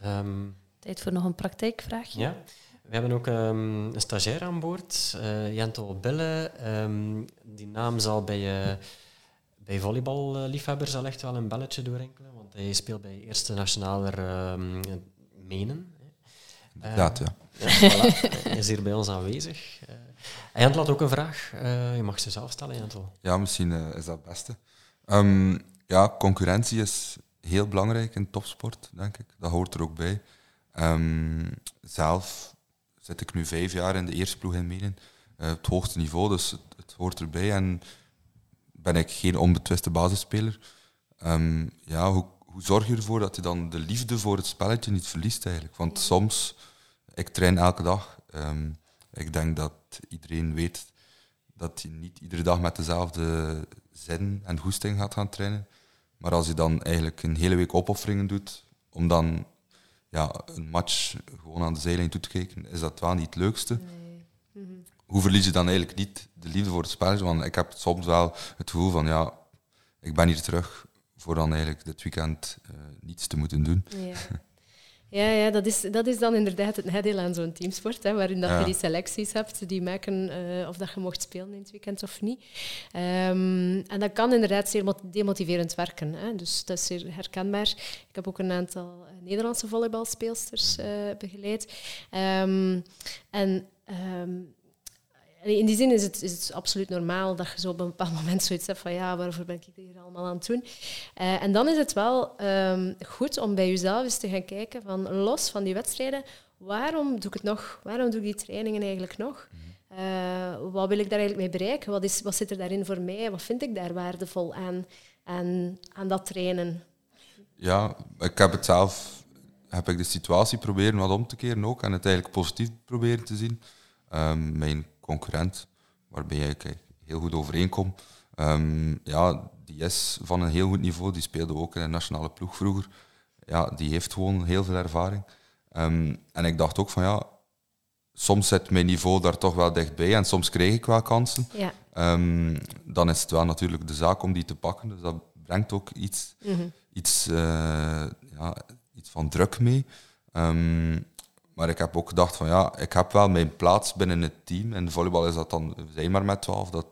Ehm, Tijd voor nog een praktijkvraagje. Ja, we hebben ook ehm, een stagiair aan boord, eh Jentel Bille. Ehm, die naam zal bij, eh bij volleyballiefhebbers al echt wel een belletje doorinkelen, want hij speelt bij Eerste Nationaler ehm Menen. hè. Inderdaad, ja. Ja, voilà. Hij is hier bij ons aanwezig. Eh, en Jentel had ook een vraag. Eh, je mag ze zelf stellen, Jentel. Ja, misschien eh, is dat het beste. Ehm, ja, concurrentie is heel belangrijk in topsport, denk ik. Dat hoort er ook bij. Ehm, zelf zit ik nu vijf jaar in de eerste ploeg in Menen. Eh, het hoogste niveau, dus het, het hoort erbij. En ben ik geen onbetwiste basisspeler. Ehm, ja, hoe, hoe zorg je ervoor dat je dan de liefde voor het spelletje niet verliest eigenlijk? Want soms, ik train elke dag. Ehm, ik denk dat iedereen weet dat je niet iedere dag met dezelfde zin en goesting gaat gaan trainen. Maar als je dan eigenlijk een hele week opofferingen doet om dan ja, een match gewoon aan de zijlijn toe te kijken, is dat wel niet het leukste. Nee. Mhm. Hoe verlies je dan eigenlijk niet de liefde voor het spelletje? Want ik heb soms wel het gevoel van, ja, ik ben hier terug voor dan eigenlijk dit weekend eh, niets te moeten doen. Ja. Ja, ja dat, is, dat is dan inderdaad het nadeel aan zo'n teamsport, hè, waarin dat Ja. je die selecties hebt die maken eh, of dat je mocht spelen in het weekend of niet. Ehm, en dat kan inderdaad zeer mot- demotiverend werken. Hè. Dus dat is zeer herkenbaar. Ik heb ook een aantal eh, Nederlandse volleybalspeelsters eh, begeleid. Ehm, en ehm, In die zin is het, is het absoluut normaal dat je zo op een bepaald moment zoiets hebt van ja, waarvoor ben ik dit hier allemaal aan het doen? Eh, en dan is het wel ehm, goed om bij jezelf eens te gaan kijken van los van die wedstrijden, waarom doe ik het nog? Waarom doe ik die trainingen eigenlijk nog? Eh, wat wil ik daar eigenlijk mee bereiken? Wat, is, wat zit er daarin voor mij? Wat vind ik daar waardevol aan, aan, aan dat trainen? Ja, ik heb het zelf, heb ik de situatie proberen wat om te keren ook en het eigenlijk positief proberen te zien. Ehm, mijn concurrent, waarbij ik heel goed overeenkom, ehm, ja, die is van een heel goed niveau. Die speelde ook in een nationale ploeg vroeger. Ja, die heeft gewoon heel veel ervaring. Ehm, en ik dacht ook van ja, soms zit mijn niveau daar toch wel dichtbij en soms krijg ik wel kansen. Ja. Ehm, dan is het wel natuurlijk de zaak om die te pakken. Dus dat brengt ook iets, Mhm. iets, eh, ja, iets van druk mee. Maar ik heb ook gedacht van ja, ik heb wel mijn plaats binnen het team. In de volleybal is dat dan, zijn maar met twaalf, dat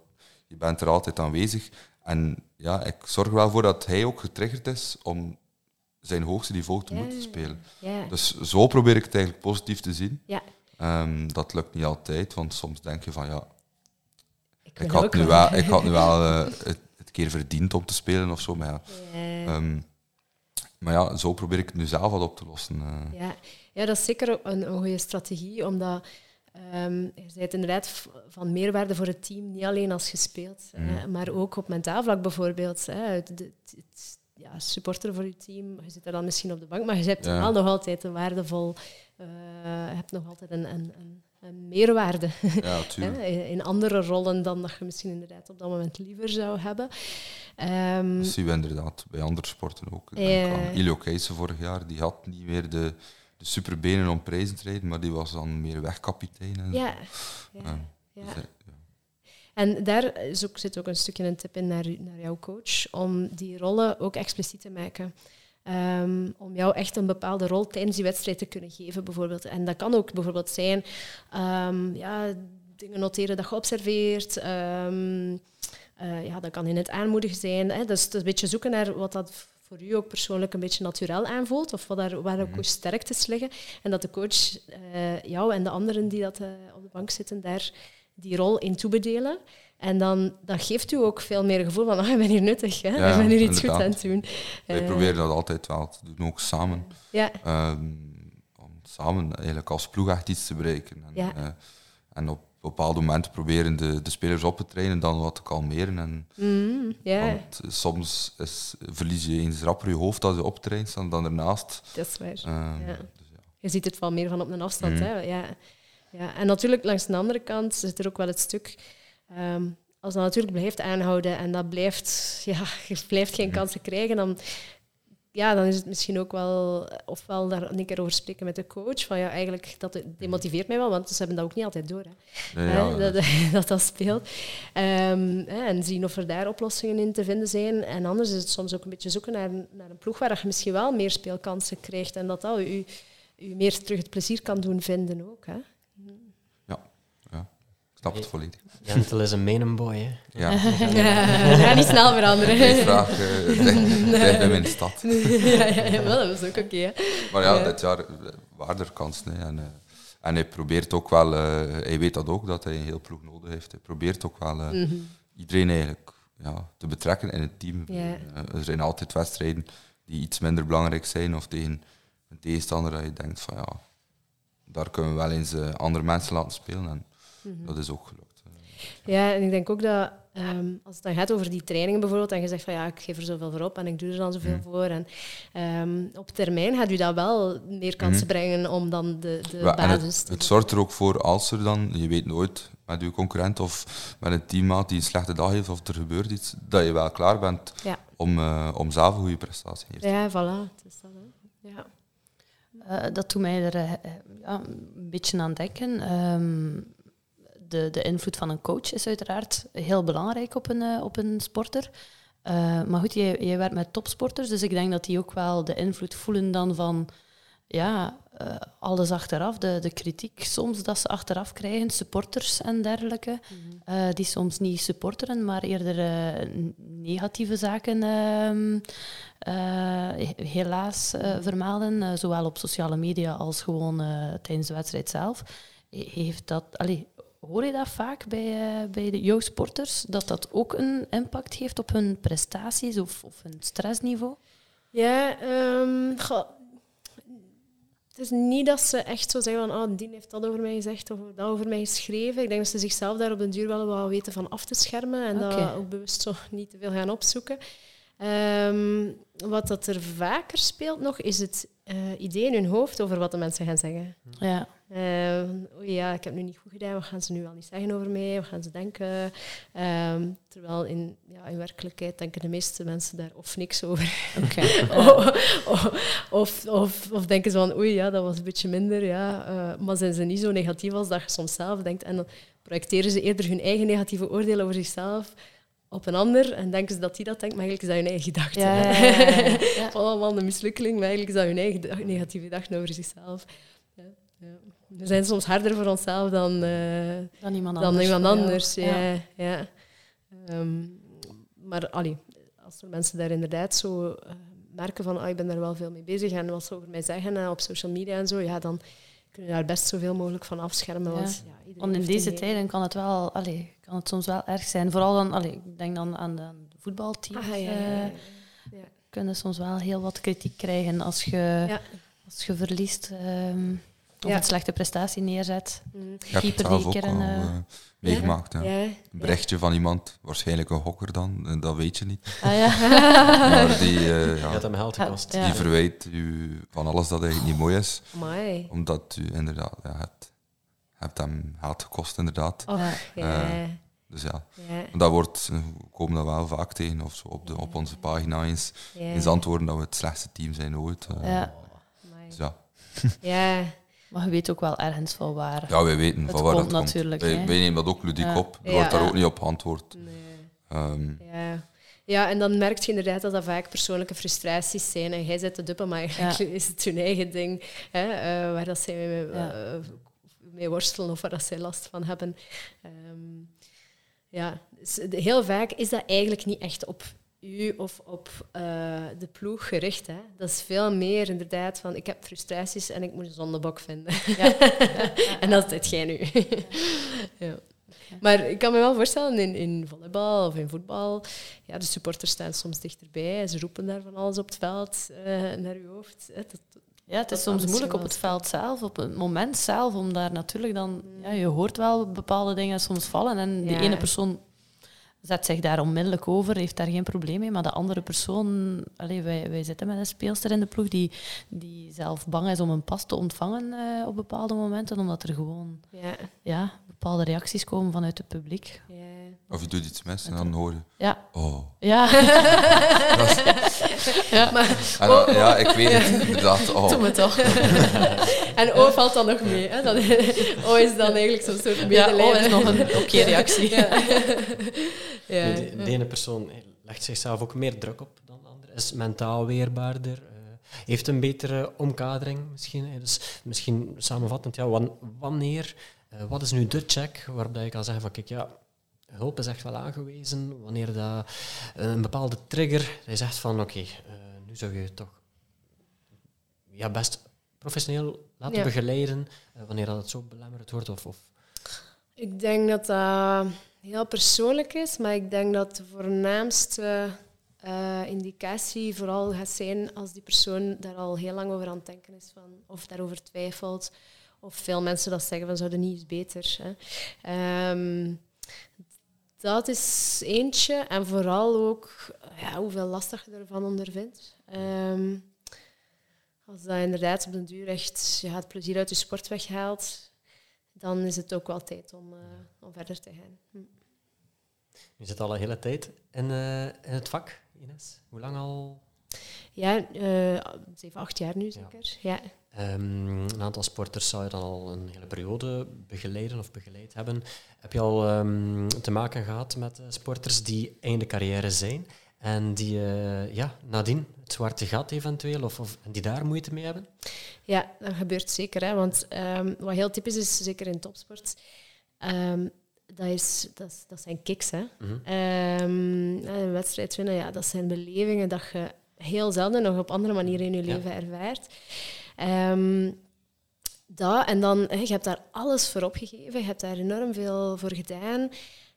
je bent er altijd aanwezig. En ja, ik zorg er wel voor dat hij ook getriggerd is om zijn hoogste niveau te Ja. moeten spelen. Ja. Dus zo probeer ik het eigenlijk positief te zien. ja. Ehm, dat lukt niet altijd, want soms denk je van ja, Ik, ik had, nu wel, ik had nu wel eh, het, het keer verdiend om te spelen of zo. Maar ja, Ja. Maar ja, zo probeer ik het nu zelf wat op te lossen. eh. Ja. ja, dat is zeker een, een goede strategie, omdat ehm je bent inderdaad van meerwaarde voor het team, niet alleen als je speelt, hè, maar ook op mentaal vlak bijvoorbeeld. Hè, het, het, het- ja, supporter voor je team, je zit er dan misschien op de bank, maar je hebt Ja. wel nog altijd een waardevol, eh, je hebt nog altijd een, een, een meerwaarde Ja, in andere rollen dan dat je misschien inderdaad op dat moment liever zou hebben. Ehm, Dat zien we inderdaad bij andere sporten ook. Aan Ilio Keijsen vorig jaar, die had niet meer de, de superbenen om prijzen te rijden, maar die was dan meer wegkapitein. En, ja, ja, Ja. ja. Dus, eh, ja. En daar is ook, zit ook een stukje een tip in naar, naar jouw coach, om die rollen ook expliciet te maken. Ehm, om jou echt een bepaalde rol tijdens die wedstrijd te kunnen geven, bijvoorbeeld. En dat kan ook bijvoorbeeld zijn, ehm, ja, dingen noteren dat je observeert. eh, ja, dat kan in het aanmoedigen zijn. Hè. Dus een beetje zoeken naar wat dat voor u ook persoonlijk een beetje natuurlijk aanvoelt, of wat daar, waar ook uw sterktes liggen. En dat de coach eh, jou en de anderen die dat, eh, op de bank zitten, daar die rol in toebedelen. En dan dat geeft u ook veel meer gevoel van, ah, ik ben hier nuttig, hè? Ja, ik ben hier iets goed aan het doen. Wij Eh, proberen dat altijd wel te doen, ook samen. Ja, Ehm, om samen eigenlijk als ploeg echt iets te bereiken. En, Ja. eh, en op bepaalde momenten proberen de, de spelers op te trainen, dan wat te kalmeren. En, Mm, Want eh, soms is, verlies je eens rapper je hoofd als je optraint dan, dan ernaast. dat is waar. Ehm, Ja. dus ja. Je ziet het wel meer van op een afstand. Mhm. Hè? Ja. Ja. En natuurlijk, langs de andere kant zit er ook wel het stuk... ehm, als dat natuurlijk blijft aanhouden en dat blijft, ja, je blijft geen Mhm. kansen krijgen, dan, ja, dan is het misschien ook wel... Ofwel daar een keer over spreken met de coach, van ja, eigenlijk, dat demotiveert mij wel, want ze hebben dat ook niet altijd door. Hè? Ja, dat, dat dat speelt. Ehm, en zien of er daar oplossingen in te vinden zijn. En anders is het soms ook een beetje zoeken naar, een- naar een ploeg waar je misschien wel meer speelkansen krijgt en dat dat u, u meer terug het plezier kan doen vinden ook. Hè? Ik snap het volledig. Jentel is een menenboy, hè. Ja, We gaan niet snel veranderen. mijn vraag eh, ligt ligt bij mijn stad. ja, ja, ja, wel, dat is ook oké. Maar ja, Ja. dit jaar eh, waren er kansen. hè. En, eh, en hij probeert ook wel, eh, hij weet dat ook, dat hij een heel ploeg nodig heeft. Hij probeert ook wel eh, Mhm. iedereen eigenlijk ja, te betrekken in het team. Ja. Eh, er zijn altijd wedstrijden die iets minder belangrijk zijn of tegen een tegenstander dat je denkt van ja, daar kunnen we wel eens eh, andere mensen laten spelen. En Mhm. dat is ook gelukt. Ja, en ik denk ook dat ehm, als het dan gaat over die trainingen bijvoorbeeld, en je zegt van ja, ik geef er zoveel voor op en ik doe er dan zoveel Mhm. voor. En ehm, op termijn gaat u dat wel meer kansen brengen om dan de, de Ja, basis het, te het zorgt er ook voor als er dan, je weet nooit met je concurrent of met een teammaat die een slechte dag heeft of er gebeurt iets, dat je wel klaar bent Ja. om, eh, om zelf een goede prestatie neer te Ja, voilà. Het is dat, hè. Ja. Eh, dat doet mij er eh, ja, een beetje aan denken. Ehm, de, de invloed van een coach is uiteraard heel belangrijk op een, eh, op een sporter. Eh, maar goed, jij, jij werkt met topsporters, dus ik denk dat die ook wel de invloed voelen dan van ja, eh, alles achteraf, de, de kritiek soms dat ze achteraf krijgen, supporters en dergelijke, eh, die soms niet supporteren, maar eerder negatieve zaken ehm, eh, helaas eh, vermelden, zowel op sociale media als gewoon tijdens de wedstrijd zelf. He- Heeft dat, allee, hoor je dat vaak bij, eh, bij de jouw sporters, dat dat ook een impact heeft op hun prestaties of, of hun stressniveau? Ja, ehm, het is niet dat ze echt zo zeggen van oh, die heeft dat over mij gezegd of dat over mij geschreven. Ik denk dat ze zichzelf daar op den duur wel wat weten van af te schermen en Oké. dat ook bewust zo niet te veel gaan opzoeken. Ehm, wat dat er vaker speelt nog, is het uh, idee in hun hoofd over wat de mensen gaan zeggen. Ja. Uh, oei, ja, ik heb nu niet goed gedaan, wat gaan ze nu wel niet zeggen over mij? Wat gaan ze denken? Ehm, terwijl in, ja, in werkelijkheid denken de meeste mensen daar of niks over. Okay. of, of, of, of, denken ze van, oei, ja, dat was een beetje minder. Ja. Uh, maar zijn ze niet zo negatief als dat je soms zelf denkt. En dan projecteren ze eerder hun eigen negatieve oordeel over zichzelf op een ander en denken ze dat die dat denkt, maar eigenlijk is dat hun eigen gedachte. Ja, ja, ja, een mislukkeling, maar eigenlijk is dat hun eigen negatieve gedachte over zichzelf. We zijn soms harder voor onszelf dan, uh, dan iemand dan anders. Iemand anders ja. Ja. Um, maar allee, als er mensen daar inderdaad zo uh, merken van oh, ik ben daar wel veel mee bezig en wat ze over mij zeggen uh, op social media en zo, ja, dan kun je daar best zoveel mogelijk van afschermen. Want, ja. want in deze tijden kan het wel, allee, kan het soms wel erg zijn. Vooral dan, allee, ik denk dan aan de, aan de voetbalteams. Ah, ja, kunnen soms wel heel wat kritiek krijgen als je, als je verliest. Um, of een slechte prestatie neerzet. Mm. Het zelf ook al uh, meegemaakt. Ja. Een berichtje van iemand, waarschijnlijk een hokker dan, dat weet je niet. Ah, ja. maar die, uh, ja, hem geld gekost. Die verwijt u van alles dat eigenlijk niet mooi is. Omdat u inderdaad, ja, het hebt hem geld gekost, inderdaad. Oh, uh, dus ja, dat wordt, we komen dat wel vaak tegen, of zo op, de, op onze pagina eens, eens antwoorden dat we het slechtste team zijn ooit. ja. Dus ja. ja. Maar je weet ook wel ergens van waar. Ja, wij weten het van waar komt dat natuurlijk, komt. Wij, wij, nemen dat ook ludiek ja. op. Er wordt ja. daar ook niet op antwoord. Nee. Um, ja. ja, en dan merk je inderdaad dat dat vaak persoonlijke frustraties zijn. En jij zet de duppen, maar eigenlijk is het hun eigen ding. Hè, uh, waar dat zij mee, uh, mee, worstelen of waar dat zij last van hebben. Um, ja, dus heel vaak is dat eigenlijk niet echt op u of op uh, de ploeg gericht. Hè. Dat is veel meer inderdaad van ik heb frustraties en ik moet een zondebok vinden. Ja. en dat zit jij nu. ja. Maar ik kan me wel voorstellen, in, in volleybal of in voetbal, ja, de supporters staan soms dichterbij. Ze roepen daar van alles op het veld uh, naar uw hoofd. Hè. Dat, ja, het is soms moeilijk op het veld zelf, op het moment zelf, om daar natuurlijk dan... Ja, je hoort wel bepaalde dingen soms vallen en die ene persoon zet zich daar onmiddellijk over, heeft daar geen probleem mee. Maar de andere persoon, allez, wij, wij zitten met een speelster in de ploeg die, die zelf bang is om een pas te ontvangen uh, op bepaalde momenten, omdat er gewoon ja. Ja, bepaalde reacties komen vanuit het publiek. Ja. Of je doet iets mis en dan hoor je... Ja. Oh. Ja. ja. Maar, en dan, ja, ik weet het, inderdaad. Oh. Doe me toch. en O valt dan nog mee. Hè? Dan, o is dan eigenlijk zo'n soort medelijden. Ja, O is nog een oké okay reactie. Ja. Ja. De, de, ene persoon legt zichzelf ook meer druk op dan de andere, is mentaal weerbaarder, uh, heeft een betere omkadering misschien. Dus misschien samenvattend, ja, wanneer, uh, wat is nu de check waarbij je kan zeggen van kijk, ja, hulp is echt wel aangewezen. Wanneer dat, uh, een bepaalde trigger, hij zegt van oké, okay, nu zou je toch ja, best professioneel laten ja. begeleiden, wanneer dat het zo belemmerend wordt of, of ik denk dat dat heel persoonlijk is, maar ik denk dat de voornaamste uh, indicatie vooral gaat zijn als die persoon daar al heel lang over aan het denken is, van, of daarover twijfelt, of veel mensen dat zeggen van zouden niet eens beter. Hè. Um, dat is eentje. En vooral ook ja, hoeveel lastig je ervan ondervindt. Um, als dat inderdaad op den duur echt je het plezier uit je sport weghaalt, dan is het ook wel tijd om, uh, om verder te gaan. Hm. Je zit al een hele tijd in, uh, in het vak, Ines. Hoe lang al? Ja, uh, zeven, acht jaar nu zeker. Ja. Um, een aantal sporters zou je dan al een hele periode begeleiden of begeleid hebben. Heb je al um, te maken gehad met sporters die einde carrière zijn en die uh, ja, nadien het zwarte gat eventueel, of, of die daar moeite mee hebben? Ja, dat gebeurt zeker. Hè, want um, wat heel typisch is, zeker in topsport, dat, is, dat, dat zijn kicks. Hè. Mhm. Een wedstrijd winnen, ja, dat zijn belevingen dat je heel zelden nog op andere manieren in je leven ervaart. dat, en dan, je hebt daar alles voor opgegeven, je hebt daar enorm veel voor gedaan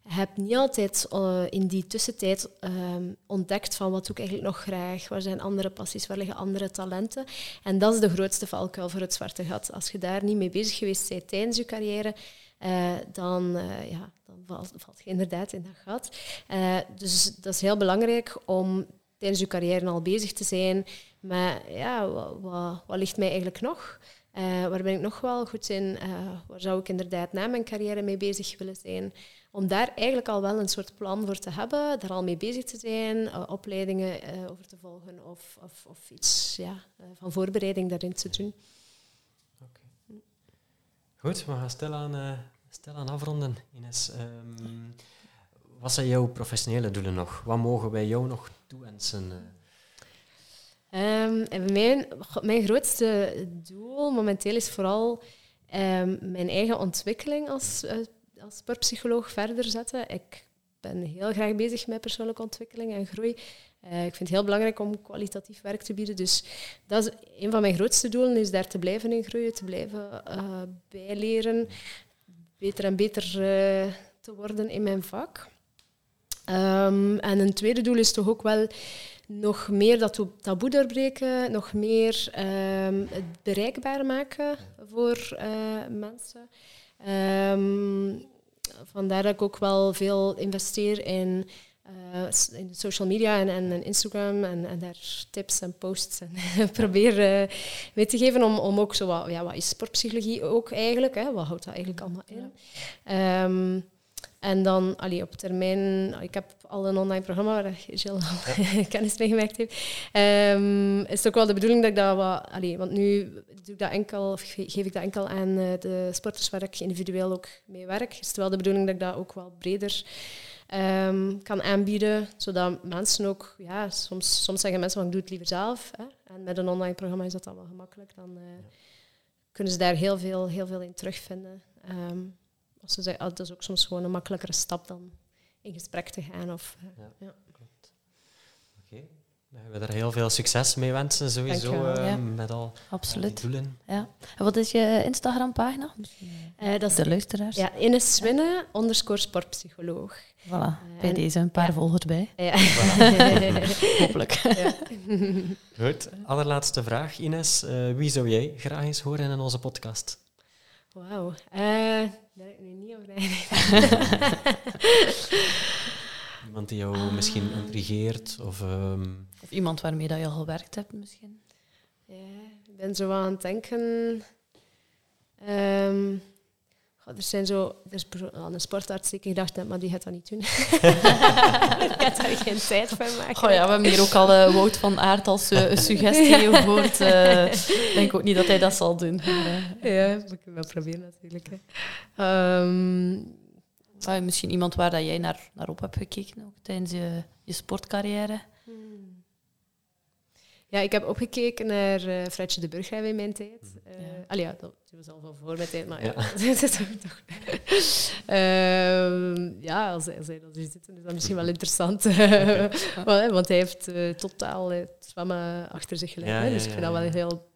heb niet altijd uh, in die tussentijd um, ontdekt van wat doe ik eigenlijk nog graag, waar zijn andere passies, waar liggen andere talenten. En dat is de grootste valkuil voor het zwarte gat. Als je daar niet mee bezig geweest bent tijdens je carrière, uh, dan, uh, ja, dan valt, valt, je inderdaad in dat gat. dus dat is heel belangrijk om tijdens je carrière al bezig te zijn met ja, wat, ligt mij eigenlijk nog? Uh, waar ben ik nog wel goed in? Uh, waar zou ik inderdaad na mijn carrière mee bezig willen zijn? Om daar eigenlijk al wel een soort plan voor te hebben, daar al mee bezig te zijn, uh, opleidingen over te volgen of, of, of iets ja, van voorbereiding daarin te doen. Okay. Goed, we gaan stilaan, stilaan afronden, Ines. Um, wat zijn jouw professionele doelen nog? Wat mogen wij jou nog toewensen? Um, mijn, mijn grootste doel momenteel is vooral um, mijn eigen ontwikkeling als, uh, als sportpsycholoog verder zetten. Ik ben heel graag bezig met persoonlijke ontwikkeling en groei. Uh, ik vind het heel belangrijk om kwalitatief werk te bieden. Dus dat is een van mijn grootste doelen, is daar te blijven in groeien, te blijven uh, bijleren, beter en beter te worden in mijn vak. Um, en een tweede doel is toch ook wel nog meer dat taboe doorbreken, nog meer um, het bereikbaar maken voor uh, mensen. Um, vandaar dat ik ook wel veel investeer in, uh, in social media en, en Instagram en, en, daar tips en posts en probeer uh, mee te geven om, om ook zo wat, ja, wat is sportpsychologie ook eigenlijk, hè? wat houdt dat eigenlijk allemaal in? Um, en dan allee, op termijn, ik heb al een online programma waar Jill al ja. kennis mee gemaakt heeft. Um, is het ook wel de bedoeling dat ik dat wat. Allee, want nu doe ik dat enkel, of geef ik dat enkel aan uh, de sporters waar ik individueel ook mee werk. Is het wel de bedoeling dat ik dat ook wel breder um, kan aanbieden, zodat mensen ook, ja, soms, soms zeggen mensen van ik doe het liever zelf. Hè. En met een online programma is dat dan wel gemakkelijk. Dan uh, kunnen ze daar heel veel, heel veel in terugvinden. Um, als ze zeggen, ah, dat is ook soms gewoon een makkelijkere stap dan in gesprek te gaan. Of, uh, ja. ja. Oké. Okay. We daar heel veel succes mee wensen, sowieso, uh, ja. met al Absoluut. doelen. Ja. En wat is je Instagram-pagina? Uh, dat is de luisteraars. Ja, Ines Winnen, onderscore sportpsycholoog. Voilà, bij deze een paar volgers bij. Ja. Hopelijk. Ja. Goed, allerlaatste vraag, Ines. wie zou jij graag eens horen in onze podcast? Wauw. Daar heb ik nu niet over Iemand die jou misschien intrigeert? Of, um... of iemand waarmee dat je al gewerkt hebt misschien? Ja, ik ben zo aan het denken... Um, er zijn zo, er is een sportarts die ik gedacht heb, maar die gaat dat niet doen. die gaat daar geen tijd voor maken. Oh ja, we hebben hier ook al uh, Wout van Aert als uh, suggestie ja. gehoord. Uh, ik denk ook niet dat hij dat zal doen. Maar, ja, ik kan wel proberen natuurlijk. Um, ah, misschien iemand waar dat jij naar, naar op hebt gekeken ook, tijdens je, je sportcarrière. Ja, ik heb opgekeken naar uh, Fredje de Burgrijf in mijn tijd. Uh, ja. Allee, ja, dat was al van voor mijn tijd, maar ja. ja. toch, uh, ja, als hij, als hij dat zitten, is dat misschien wel interessant. want hij heeft uh, totaal het zwemmen achter zich gelegd. dus ik vind dat wel heel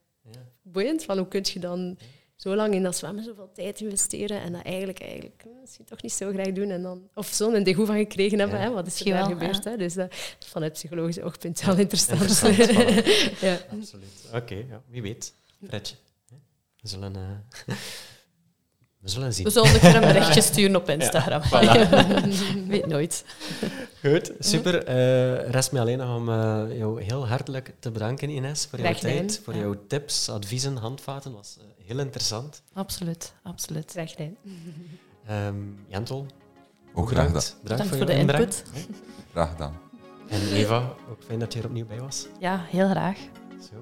boeiend. Van hoe kun je dan zo lang in dat zwemmen zoveel tijd investeren en dat eigenlijk, eigenlijk hm, misschien toch niet zo graag doen. En dan, of zo'n degoe van gekregen hebben. Hè, wat is er daar gebeurd? Hè? Dus uh, vanuit psychologische oogpunt wel interessant. interessant ja. Absoluut. Oké, okay, ja, wie weet. Fredje. We zullen, uh, we zullen zien. We zullen een berichtje sturen op Instagram. Ja, voilà. Weet nooit. Goed, super. Uh, rest me alleen nog om uh, jou heel hartelijk te bedanken, Ines, voor jouw tijd, voor ja. jouw tips, adviezen, handvaten. was uh, heel interessant. Absoluut, absoluut. Graag um, Jentel, ook graag gedaan. Bedankt voor, voor de input. Graag gedaan. En Eva, ook fijn dat je er opnieuw bij was. Ja, heel graag. Zo.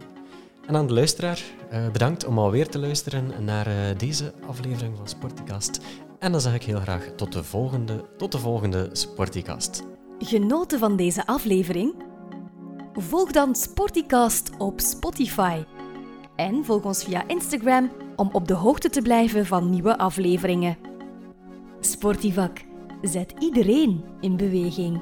En aan de luisteraar, uh, bedankt om alweer te luisteren naar uh, deze aflevering van Sporticast. En dan zeg ik heel graag tot de volgende, tot de volgende Sporticast. Genoten van deze aflevering? Volg dan Sporticast op Spotify. En volg ons via Instagram om op de hoogte te blijven van nieuwe afleveringen. Sportivak zet iedereen in beweging.